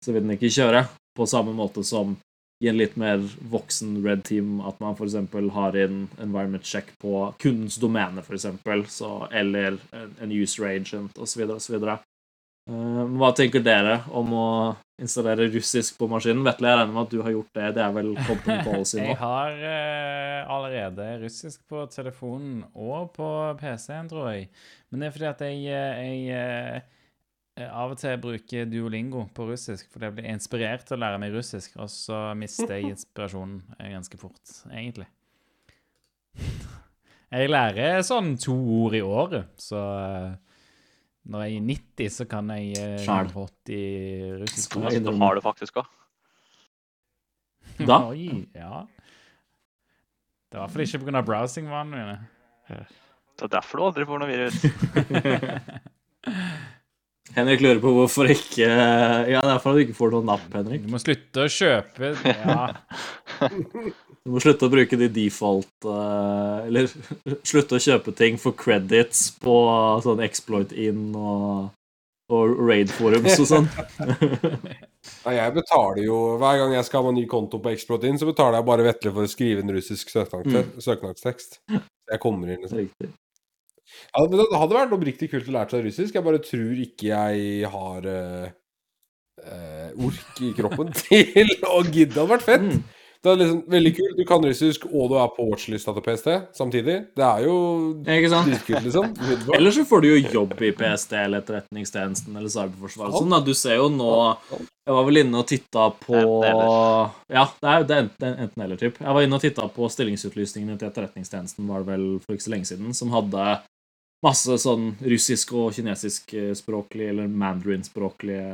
så vil den ikke kjøre på samme måte som i en litt mer voksen red team, at man f.eks. har inn environment check på kundens domene, f.eks., eller en user agent osv. osv. Uh, hva tenker dere om å installere russisk på maskinen? Vetle, jeg regner med at du har gjort det. Det er vel company *laughs* policy nå? jeg har uh, allerede russisk på telefonen og på PC-en, tror jeg. Men det er fordi at jeg, jeg uh, av og til bruker Duolingo på russisk, fordi jeg blir inspirert til å lære meg russisk, og så mister jeg *laughs* inspirasjonen ganske fort, egentlig. Jeg lærer sånn to ord i året, så når jeg er 90, så kan jeg eh, Sjæl. 80 russisk. Så du har det faktisk òg. Da? *laughs* Oi, ja. Det er i hvert fall ikke pga. browsingvanene mine. Det er derfor du aldri får noe virus. *laughs* Henrik lurer på hvorfor ikke Ja, det er for at du ikke får noen napp, Henrik. Du må slutte å kjøpe Ja. *laughs* Du må slutte å bruke de default eh, Eller *laughs* slutte å kjøpe ting for credits på sånn exploit in og, og raid-forums og sånn. *laughs* Ja, jeg betaler jo Hver gang jeg skal ha en ny konto på Exploit In, så betaler jeg bare Vetle for å skrive en russisk søknadstekst. søknadstekst. Jeg kommer inn liksom. Riktig. Ja, men det hadde vært oppriktig kult å lære seg russisk. Jeg bare tror ikke jeg har eh, eh, ork i kroppen *laughs* til å gidde. Det hadde vært fett. Mm. Det er liksom veldig kult. Du kan russisk, og du er på watchlista til PST samtidig. Det er jo Ikke sant? dritkult, liksom. *laughs* Eller så får du jo jobb i PST eller Etterretningstjenesten eller Cyberforsvaret. Sånn, da. Du ser jo nå Jeg var vel inne og titta på Ja, det er, det er enten, enten eller, typ. Jeg var inne og titta på stillingsutlysningene til Etterretningstjenesten var det vel for ikke så lenge siden, som hadde masse sånn russisk og kinesiskspråklige eller mandarinspråklige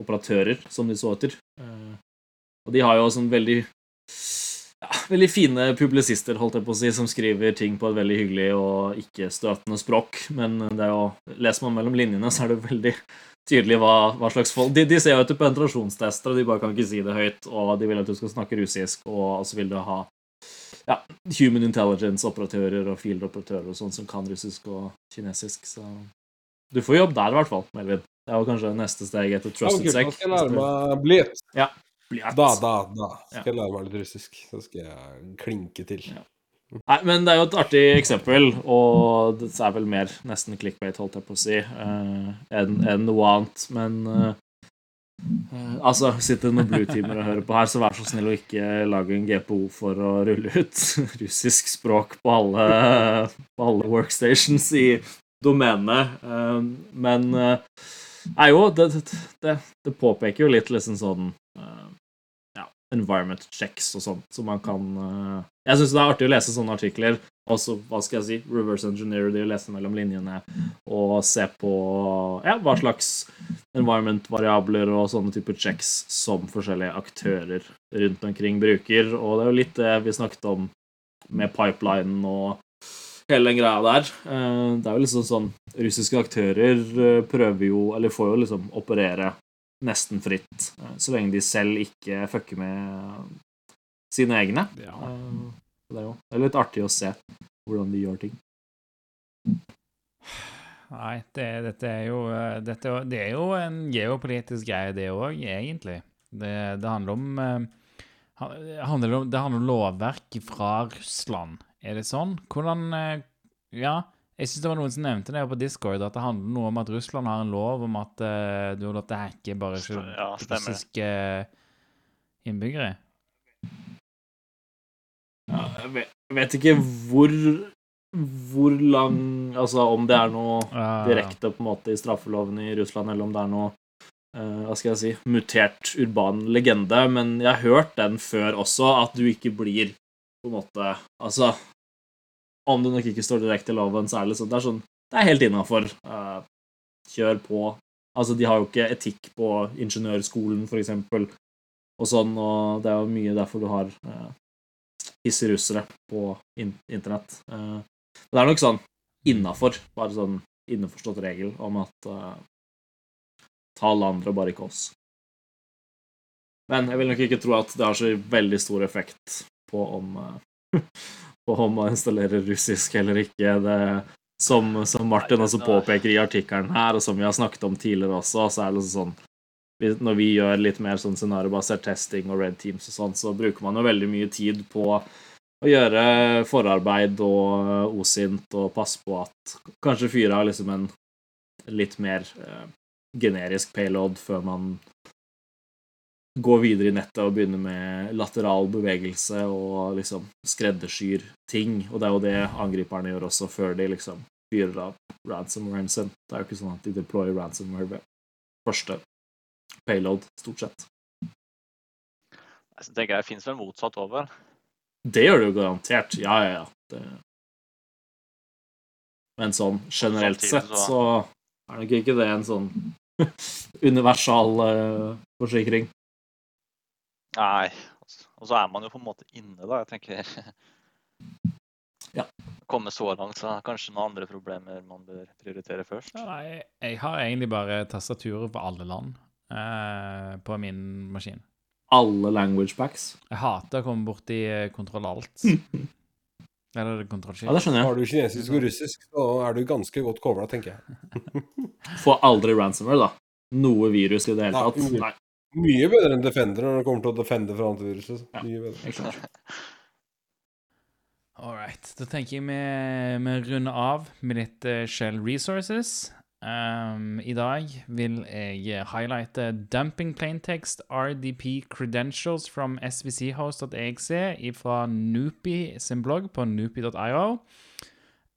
operatører som de så etter. Eh, Og de har jo sånn veldig ja, veldig fine publisister, holdt jeg på å si, som skriver ting på et veldig hyggelig og ikke-støtende språk. Men det er jo, leser man mellom linjene, så er det veldig tydelig hva, hva slags folk de, de ser jo etter penetrasjonstester, og de bare kan ikke si det høyt, og de vil at du skal snakke russisk, og så vil du ha ja, human intelligence-operatører og field-operatører og sånn som kan russisk og kinesisk, så du får jobb der, i hvert fall, Melvin. Det er jo kanskje neste steg etter Ja, Trusted. Sec. Da skal jeg lære meg blitt. Bliat. Da, da, da skal jeg lære meg litt russisk. Så skal jeg klinke til. Ja. Nei, men det er jo et artig eksempel, og det er vel mer nesten clickbait, holdt jeg på å si, eh, enn en annet. Men eh, altså, sitter det noen blue-teamer og hører på her, så vær så snill å ikke lage en GPO for å rulle ut *laughs* russisk språk på alle, på alle workstations i domenet. Eh, men eh, Nei, jo, det, det, det, påpeker jo litt liksom sånn eh, ja, environment checks og sånt, så man kan eh, Jeg syns det er artig å lese sånne artikler, og så, hva skal jeg si, reverse engineer de, lese mellom linjene, og se på ja, hva slags environment-variabler og sånne typer checks som forskjellige aktører rundt omkring bruker, og det er jo litt det vi snakket om med pipeline og hele den greia der. Eh, Det er jo liksom sånn Russiske aktører eh, prøver jo, eller får jo liksom operere nesten fritt, eh, så lenge de selv ikke fucker med sine egne. Ja. Så det er jo det er litt artig å se hvordan de gjør ting. Nei, det, dette er jo eh, dette, Det er jo en geopolitisk greie, det òg, egentlig. Det, det handler om eh, det handler om, det handler om lovverk fra Russland. Er det sånn? Hvordan eh, Ja, jeg syns det var noen som nevnte det på Discord, at det handler noe om at Russland har en lov om at uh, du har lov til å hacke bare ikke russiske innbyggere. Ja, jeg vet, jeg vet ikke hvor hvor lang Altså om det er noe direkte på en måte i straffeloven i Russland, eller om det er noe eh, hva skal jeg si mutert urban legende, men jeg har hørt den før også, at du ikke blir på en måte Altså Om det nok ikke står direkte i loven, så er det liksom Det er sånn Det er helt innafor. kjør på. Altså, de har jo ikke etikk på ingeniørskolen, for eksempel, og sånn, og det er jo mye derfor du har uh, hissige russere på in internett. Uh, det er nok sånn innafor, bare sånn innforstått regel om at uh, ta alle andre, bare ikke oss. Men jeg vil nok ikke tro at det har så veldig stor effekt på om uh, *laughs* på om man installerer russisk eller ikke. Det, som, som Martin også påpeker i artikkelen her, og som vi har snakket om tidligere også, så er det sånn Når vi gjør litt mer sånn scenariobasert testing og red teams og sånn, så bruker man jo veldig mye tid på å gjøre forarbeid og osint og passe på at kanskje fyret har liksom en litt mer eh, generisk payload før man går videre i nettet og begynner med lateral bevegelse og liksom skreddersyr ting. Og det er jo det angriperne gjør også før de liksom fyrer av ransomwaren. Det er jo ikke sånn at de deployer ransomware ved første payload, stort sett. Jeg tenker jeg, Det fins vel motsatt over. Det gjør det jo garantert. Ja, ja, ja. Det... Men sånn generelt sett så- er nok ikke det en sånn *laughs* universal uh, forsikring. Nei. Og så er man jo på en måte inne, da. Jeg tenker *laughs* Ja. Komme så langt, så kanskje noen andre problemer man bør prioritere først. Ja, Nei, jeg har egentlig bare tastaturer på alle land eh, på min maskin. Alle language packs. Jeg hater å komme borti eh, kontroll alt. *laughs* Eller kontroll Ja, det skjønner jeg. Har du kinesisk og russisk, så er du ganske godt covra, tenker jeg. *laughs* Får aldri ransomware, da. Noe virus i det hele tatt. Nei. Mye bedre enn Defender når det kommer til å defende fra antiviruset. Ja. Mye bedre. All right. Da tenker jeg vi, vi runder av med litt eh, Shell Resources. Um, I dag vil jeg highlighte Dumping Plaintext RDP Credentials from svchost.exe fra Noopy sin blogg på noopy.io.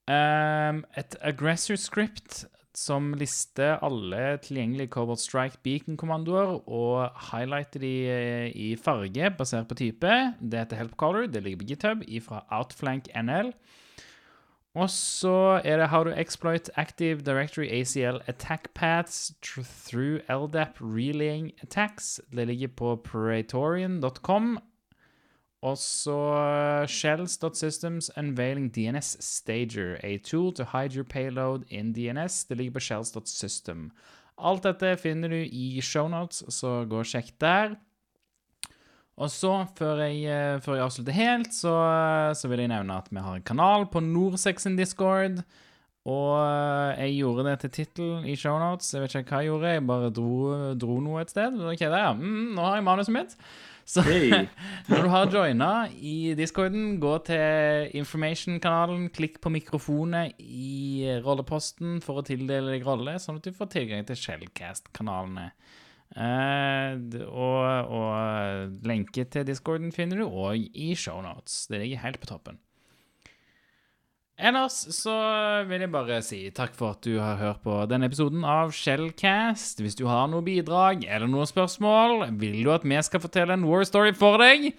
Um, et aggressor script som lister alle tilgjengelige Cobalt Strike Beacon-kommandoer og highlighter de eh, i farge basert på type. Det heter Help Color. Det ligger på GitHub fra Outflank NL. Og så er det How to exploit active directory ACL attack paths through LDAP relaying attacks. Det ligger på praetorian.com. Og så shells.systems unveiling DNS stager, a tool to hide your payload in DNS. Det ligger på shells.system. Alt dette finner du i shownotes, så gå og sjekk der. Og så, før jeg, eh, før jeg avslutter helt, så, så vil jeg nevne at vi har en kanal på Norsex sin Discord. Og eh, jeg gjorde det til tittel i shownotes. Jeg vet ikke hva jeg gjorde, jeg bare dro, dro noe et sted. Ok, der, ja. Mm, nå har jeg manuset mitt. Så Hey. *laughs* når du har joina i discorden, gå til information-kanalen, klikk på mikrofonet i rolleposten for å tildele deg rolle, sånn at du får tilgang til Shellcast-kanalene. Uh, og lenke til discorden finner du òg i shownotes. Det ligger helt på toppen. Ellers så vil jeg bare si takk for at du har hørt på denne episoden av Shellcast. Hvis du har noe bidrag eller noen spørsmål, vil du at vi skal fortelle en war story for deg?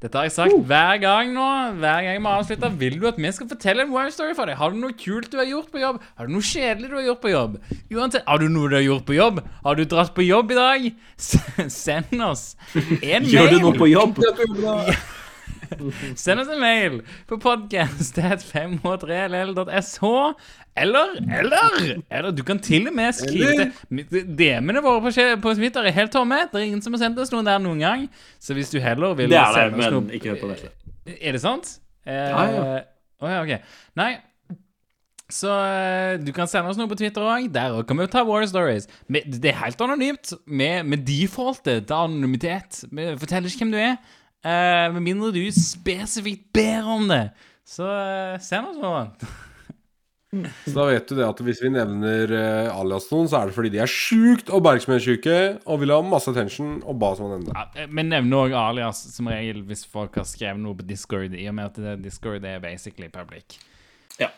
Dette har jeg sagt hver gang nå. Hver gang vi avslutter. Vil du at vi skal fortelle en war story for deg? Har du noe kult du har gjort på jobb? Har du noe kjedelig du har gjort på jobb? Uansett, har du noe du har gjort på jobb? Har du dratt på jobb i dag? Send oss en mail. Gjør du noe på jobb? *laughs* *laughs* Send oss en mail på podcast.5h3ll.sh. Eller, eller, eller du kan til og med skrive til DM-ene våre på, på Twitter er helt tomme. Det er ingen som har sendt oss noen der noen gang. Så hvis du heller vil Det er det, men noe ikke på det. Er det sant? Eh, Ja, ja. Oh, ja, ok. Nei. Så eh, du kan sende oss noe på Twitter òg. Der òg kan vi ta War Stories. Det er helt anonymt. Vi defaulter til anonymitet. Vi forteller ikke hvem du er. Eh, med mindre du spesifikt ber om det. Så eh, send oss noe. Så da vet du det at hvis vi nevner uh, alias noen, så er det fordi de er sjukt oppmerksomhetssyke og vil ha masse attention og ba som det. Ja, eh, Vi nevner òg alias som regel hvis folk har skrevet noe på Discord, i og med at det- Discord er basically public. ja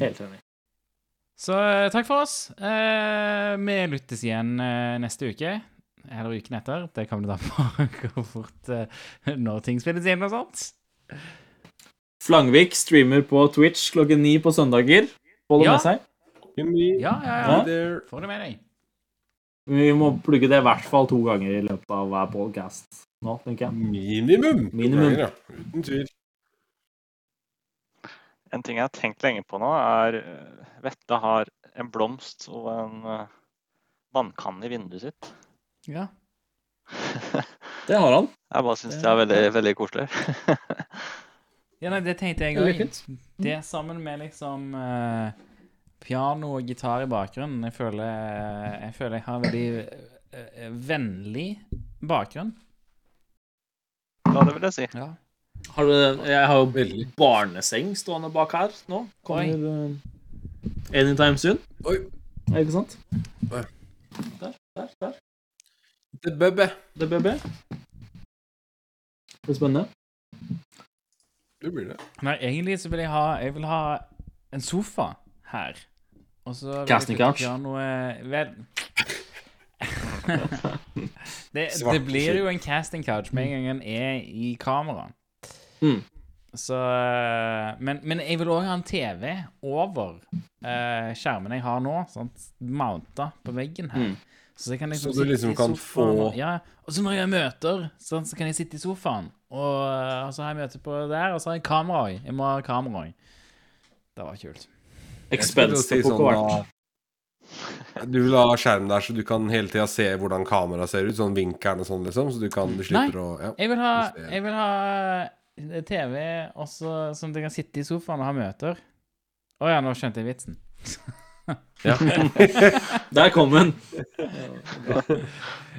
Helt enig. Så eh, takk for oss. Uh, vi lyttes igjen uh, neste uke. Eller uken etter. Det kommer det an på hvor fort eh, når ting spilles inn og sånt. Flangvik streamer på Twitch klokken ni på søndager. Får det Ja. med seg. Ja, ja, Ja. ja. be det med deg. Vi må plugge det i hvert fall to ganger i løpet av hver podcast nå, tenker jeg. Minimum. Minimum. Ganger, ja. Uten tvil. En ting jeg har tenkt lenge på nå, er eh, Vette har en blomst og en eh, vannkanne i vinduet sitt. Ja. *laughs* Det har han. Jeg bare syns det er veldig, veldig koselig. ja, nei, det tenkte jeg òg. Det, Det sammen med liksom uh, piano og gitar i bakgrunnen. Jeg føler jeg, føler jeg har en veldig eh, vennlig bakgrunn. Ja, det vil jeg si. Ja. Har du, jeg har jo Veldig. barneseng stående bak her nå. Kommer uh, anytime soon. Oi. Er det ikke sant? Oi. Der, der, der. Det Bubbe. The BB. Det er spennende. Det blir det. Nei, egentlig så vil jeg ha Jeg vil ha en sofa her. Og så vil jeg Casting couch. noe ved. Vel *laughs* det, det blir jo en casting couch med en gang den er i kamera. Mm. Så eh, men, men jeg vil òg ha en TV over uh, skjermen jeg har nå. Sant? Mounta på veggen her. Mm. Så, jeg kan liksom Så du liksom kan få- Ja, og så når jeg møter, sånn, så kan jeg sitte i sofaen. Og, eh, og så har jeg møte på der, og så har jeg kamera òg. Jeg må ha kamera òg. Det var kult. Expense si på sånn, da- Du vil ha skjerm der så du kan hele tida se hvordan kameraet ser ut, sånn vinkelen og sånn, liksom, så du kan du slipper å ja. Jeg vil ha, jeg vil ha eh, TV også, sånn at jeg kan sitte i sofaen og ha møter. Å ja, nå skjønte jeg vitsen. *laughs* *laughs* Der kom den.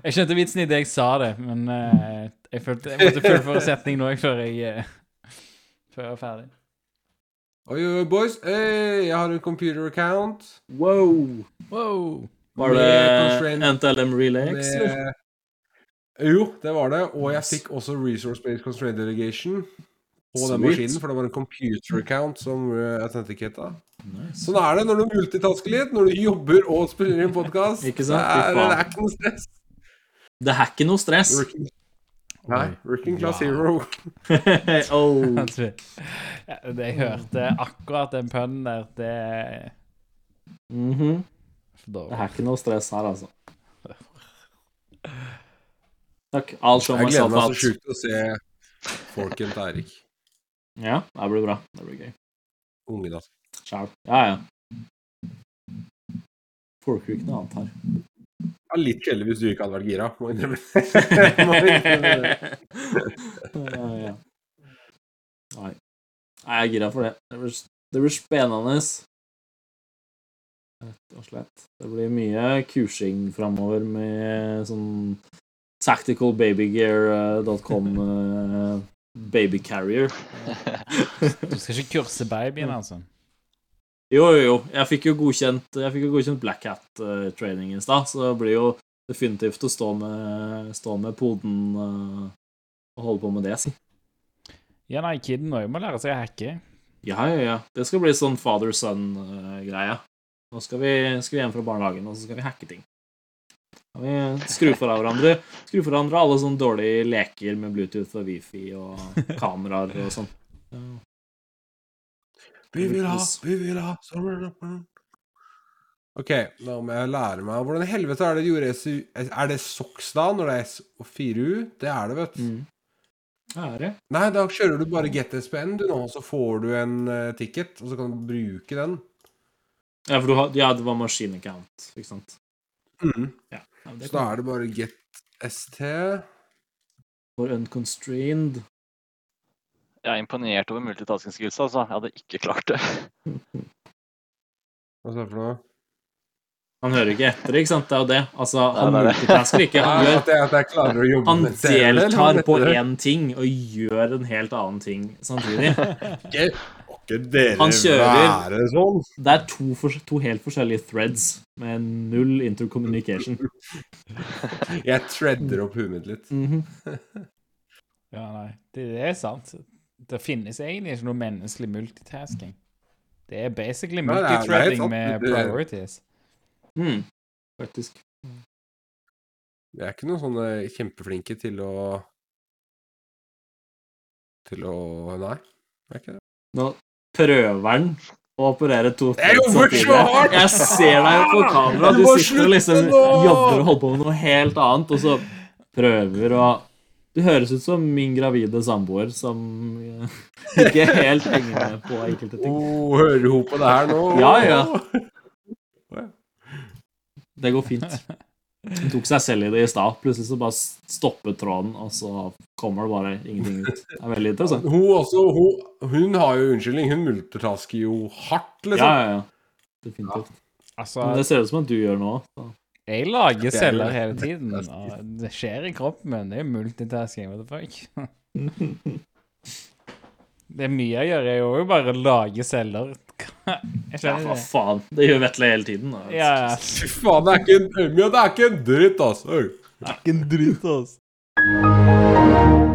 Jeg skjønte vitsen idet jeg sa det, men uh, jeg, følte, jeg måtte fullføre setning nå før jeg uh, Før jeg var ferdig. Oi, oi, boys. Hey, jeg har en computer account. Wow. Wow. Var det NTLM Relax, eller? Med... Jo, det var det. Og jeg fikk også Resource Based Constraint Delegation på den maskinen, for det var en computer account som uh, Nice. Sånn er det når du multitasker litt, når du jobber og spiller inn podkast. Det, er- det er ikke noe stress. Det er ikke noe stress. Working, nei, working class Wow. hero. *laughs* oh. Det jeg hørte akkurat den pønnen der, det er -hmm. Det er ikke noe stress her, altså. Takk. Jeg gleder meg så sjukt til å se folken til Eirik. Ja, det blir bra. Det blir gøy. Ungen, altså. Sjæl. Ja, ja. Foregår ikke noe annet her. Er litt kjedelig hvis du ikke hadde vært gira. Må innrømme *laughs* ja, ja. Nei. Nei, jeg er gira for det. Det blir, det blir spennende. Rett og slett. Det blir mye kursing framover med sånn tacticalbabygear.com *laughs* uh, babycarrier. Du skal ikke kurse babyen, altså? Jo, jo, jo. Jeg fikk jo godkjent, jeg fikk jo godkjent Black Hat-training i stad, så det blir jo definitivt å stå med, stå med poden uh, og holde på med det, si. Ja, nei, kiden òg må lære seg å hacke. Ja, ja, ja. Det skal bli sånn father-son-greie. Nå skal vi, skal vi hjem fra barnehagen, og så skal vi hacke ting. Vi skru fra hverandre Skru for hverandre alle sånne dårlige leker med Bluetooth og Wifi og kameraer og sånn. Vi vil ha, vi vil ha OK, nå må jeg lære meg Hvordan i helvete er det jorda gjorde SU Er det SOX da, når det er S og 4U? Det er det, vet du. Mm. Er det? Nei, da kjører du bare GTSPN, du nå, så får du en uh, ticket, og så kan du bruke den. Ja, for du har, ja, det var maskinaccount, ikke sant? Mm. Ja, det Så da er det bare get ST. For unconstrained. Jeg er imponert over multitasking skills, altså. Jeg hadde ikke klart det. Hva sa du for noe? Han hører ikke etter, ikke sant? Det er jo det. Altså, han det er det. multitasker ikke. Han, *laughs* gjør, at, at jeg å jobbe han med serien, eller deltar på én ting og gjør en helt annen ting samtidig. *laughs* *laughs* Ikke, dere Han kjører- være sånn? Det er to, for, to helt forskjellige threads med null intercommunication. *laughs* Jeg threader opp huet mitt litt. Mhm. *laughs* Ja, nei, det, det er sant. Det finnes egentlig ikke noe menneskelig multitasking. Det er basically det det multithreading med priorities. Mm, faktisk. Vi er ikke noen sånne kjempeflinke til å Til å Nei, vi er ikke det. Nå prøver han å operere to Jeg samtidig. Jeg ser deg på kamera. Du sitter og liksom jobber og holder på med noe helt annet, og så prøver å Du høres ut som min gravide samboer som eh, *laughs* ikke helt henger med på enkelte ting. Oh, hører hun på det her nå? Ja, ja. Det går fint. Hun tok seg selv i det i stad. Plutselig så bare stoppet tråden, og så kommer det bare ingenting ut. Det er veldig interessant. Hun også, hun, hun har jo unnskyldning. Hun multitasker jo hardt, liksom. ja, ja. Definitivt. Altså, Men det ser ut som at du gjør nå. Så. jeg lager er celler hele tiden. Og det skjer i kroppen min. Det er multitasking. What the fuck? *laughs* Det er mye jeg gjør. Jeg gjør jo bare å lage celler. *laughs* Ja, hva faen. Det gjør Vetle hele tiden. Da. Ja, ja. Fy faen, det er ikke en, det er ikke en dritt, altså. Det er Ikke en dritt, altså.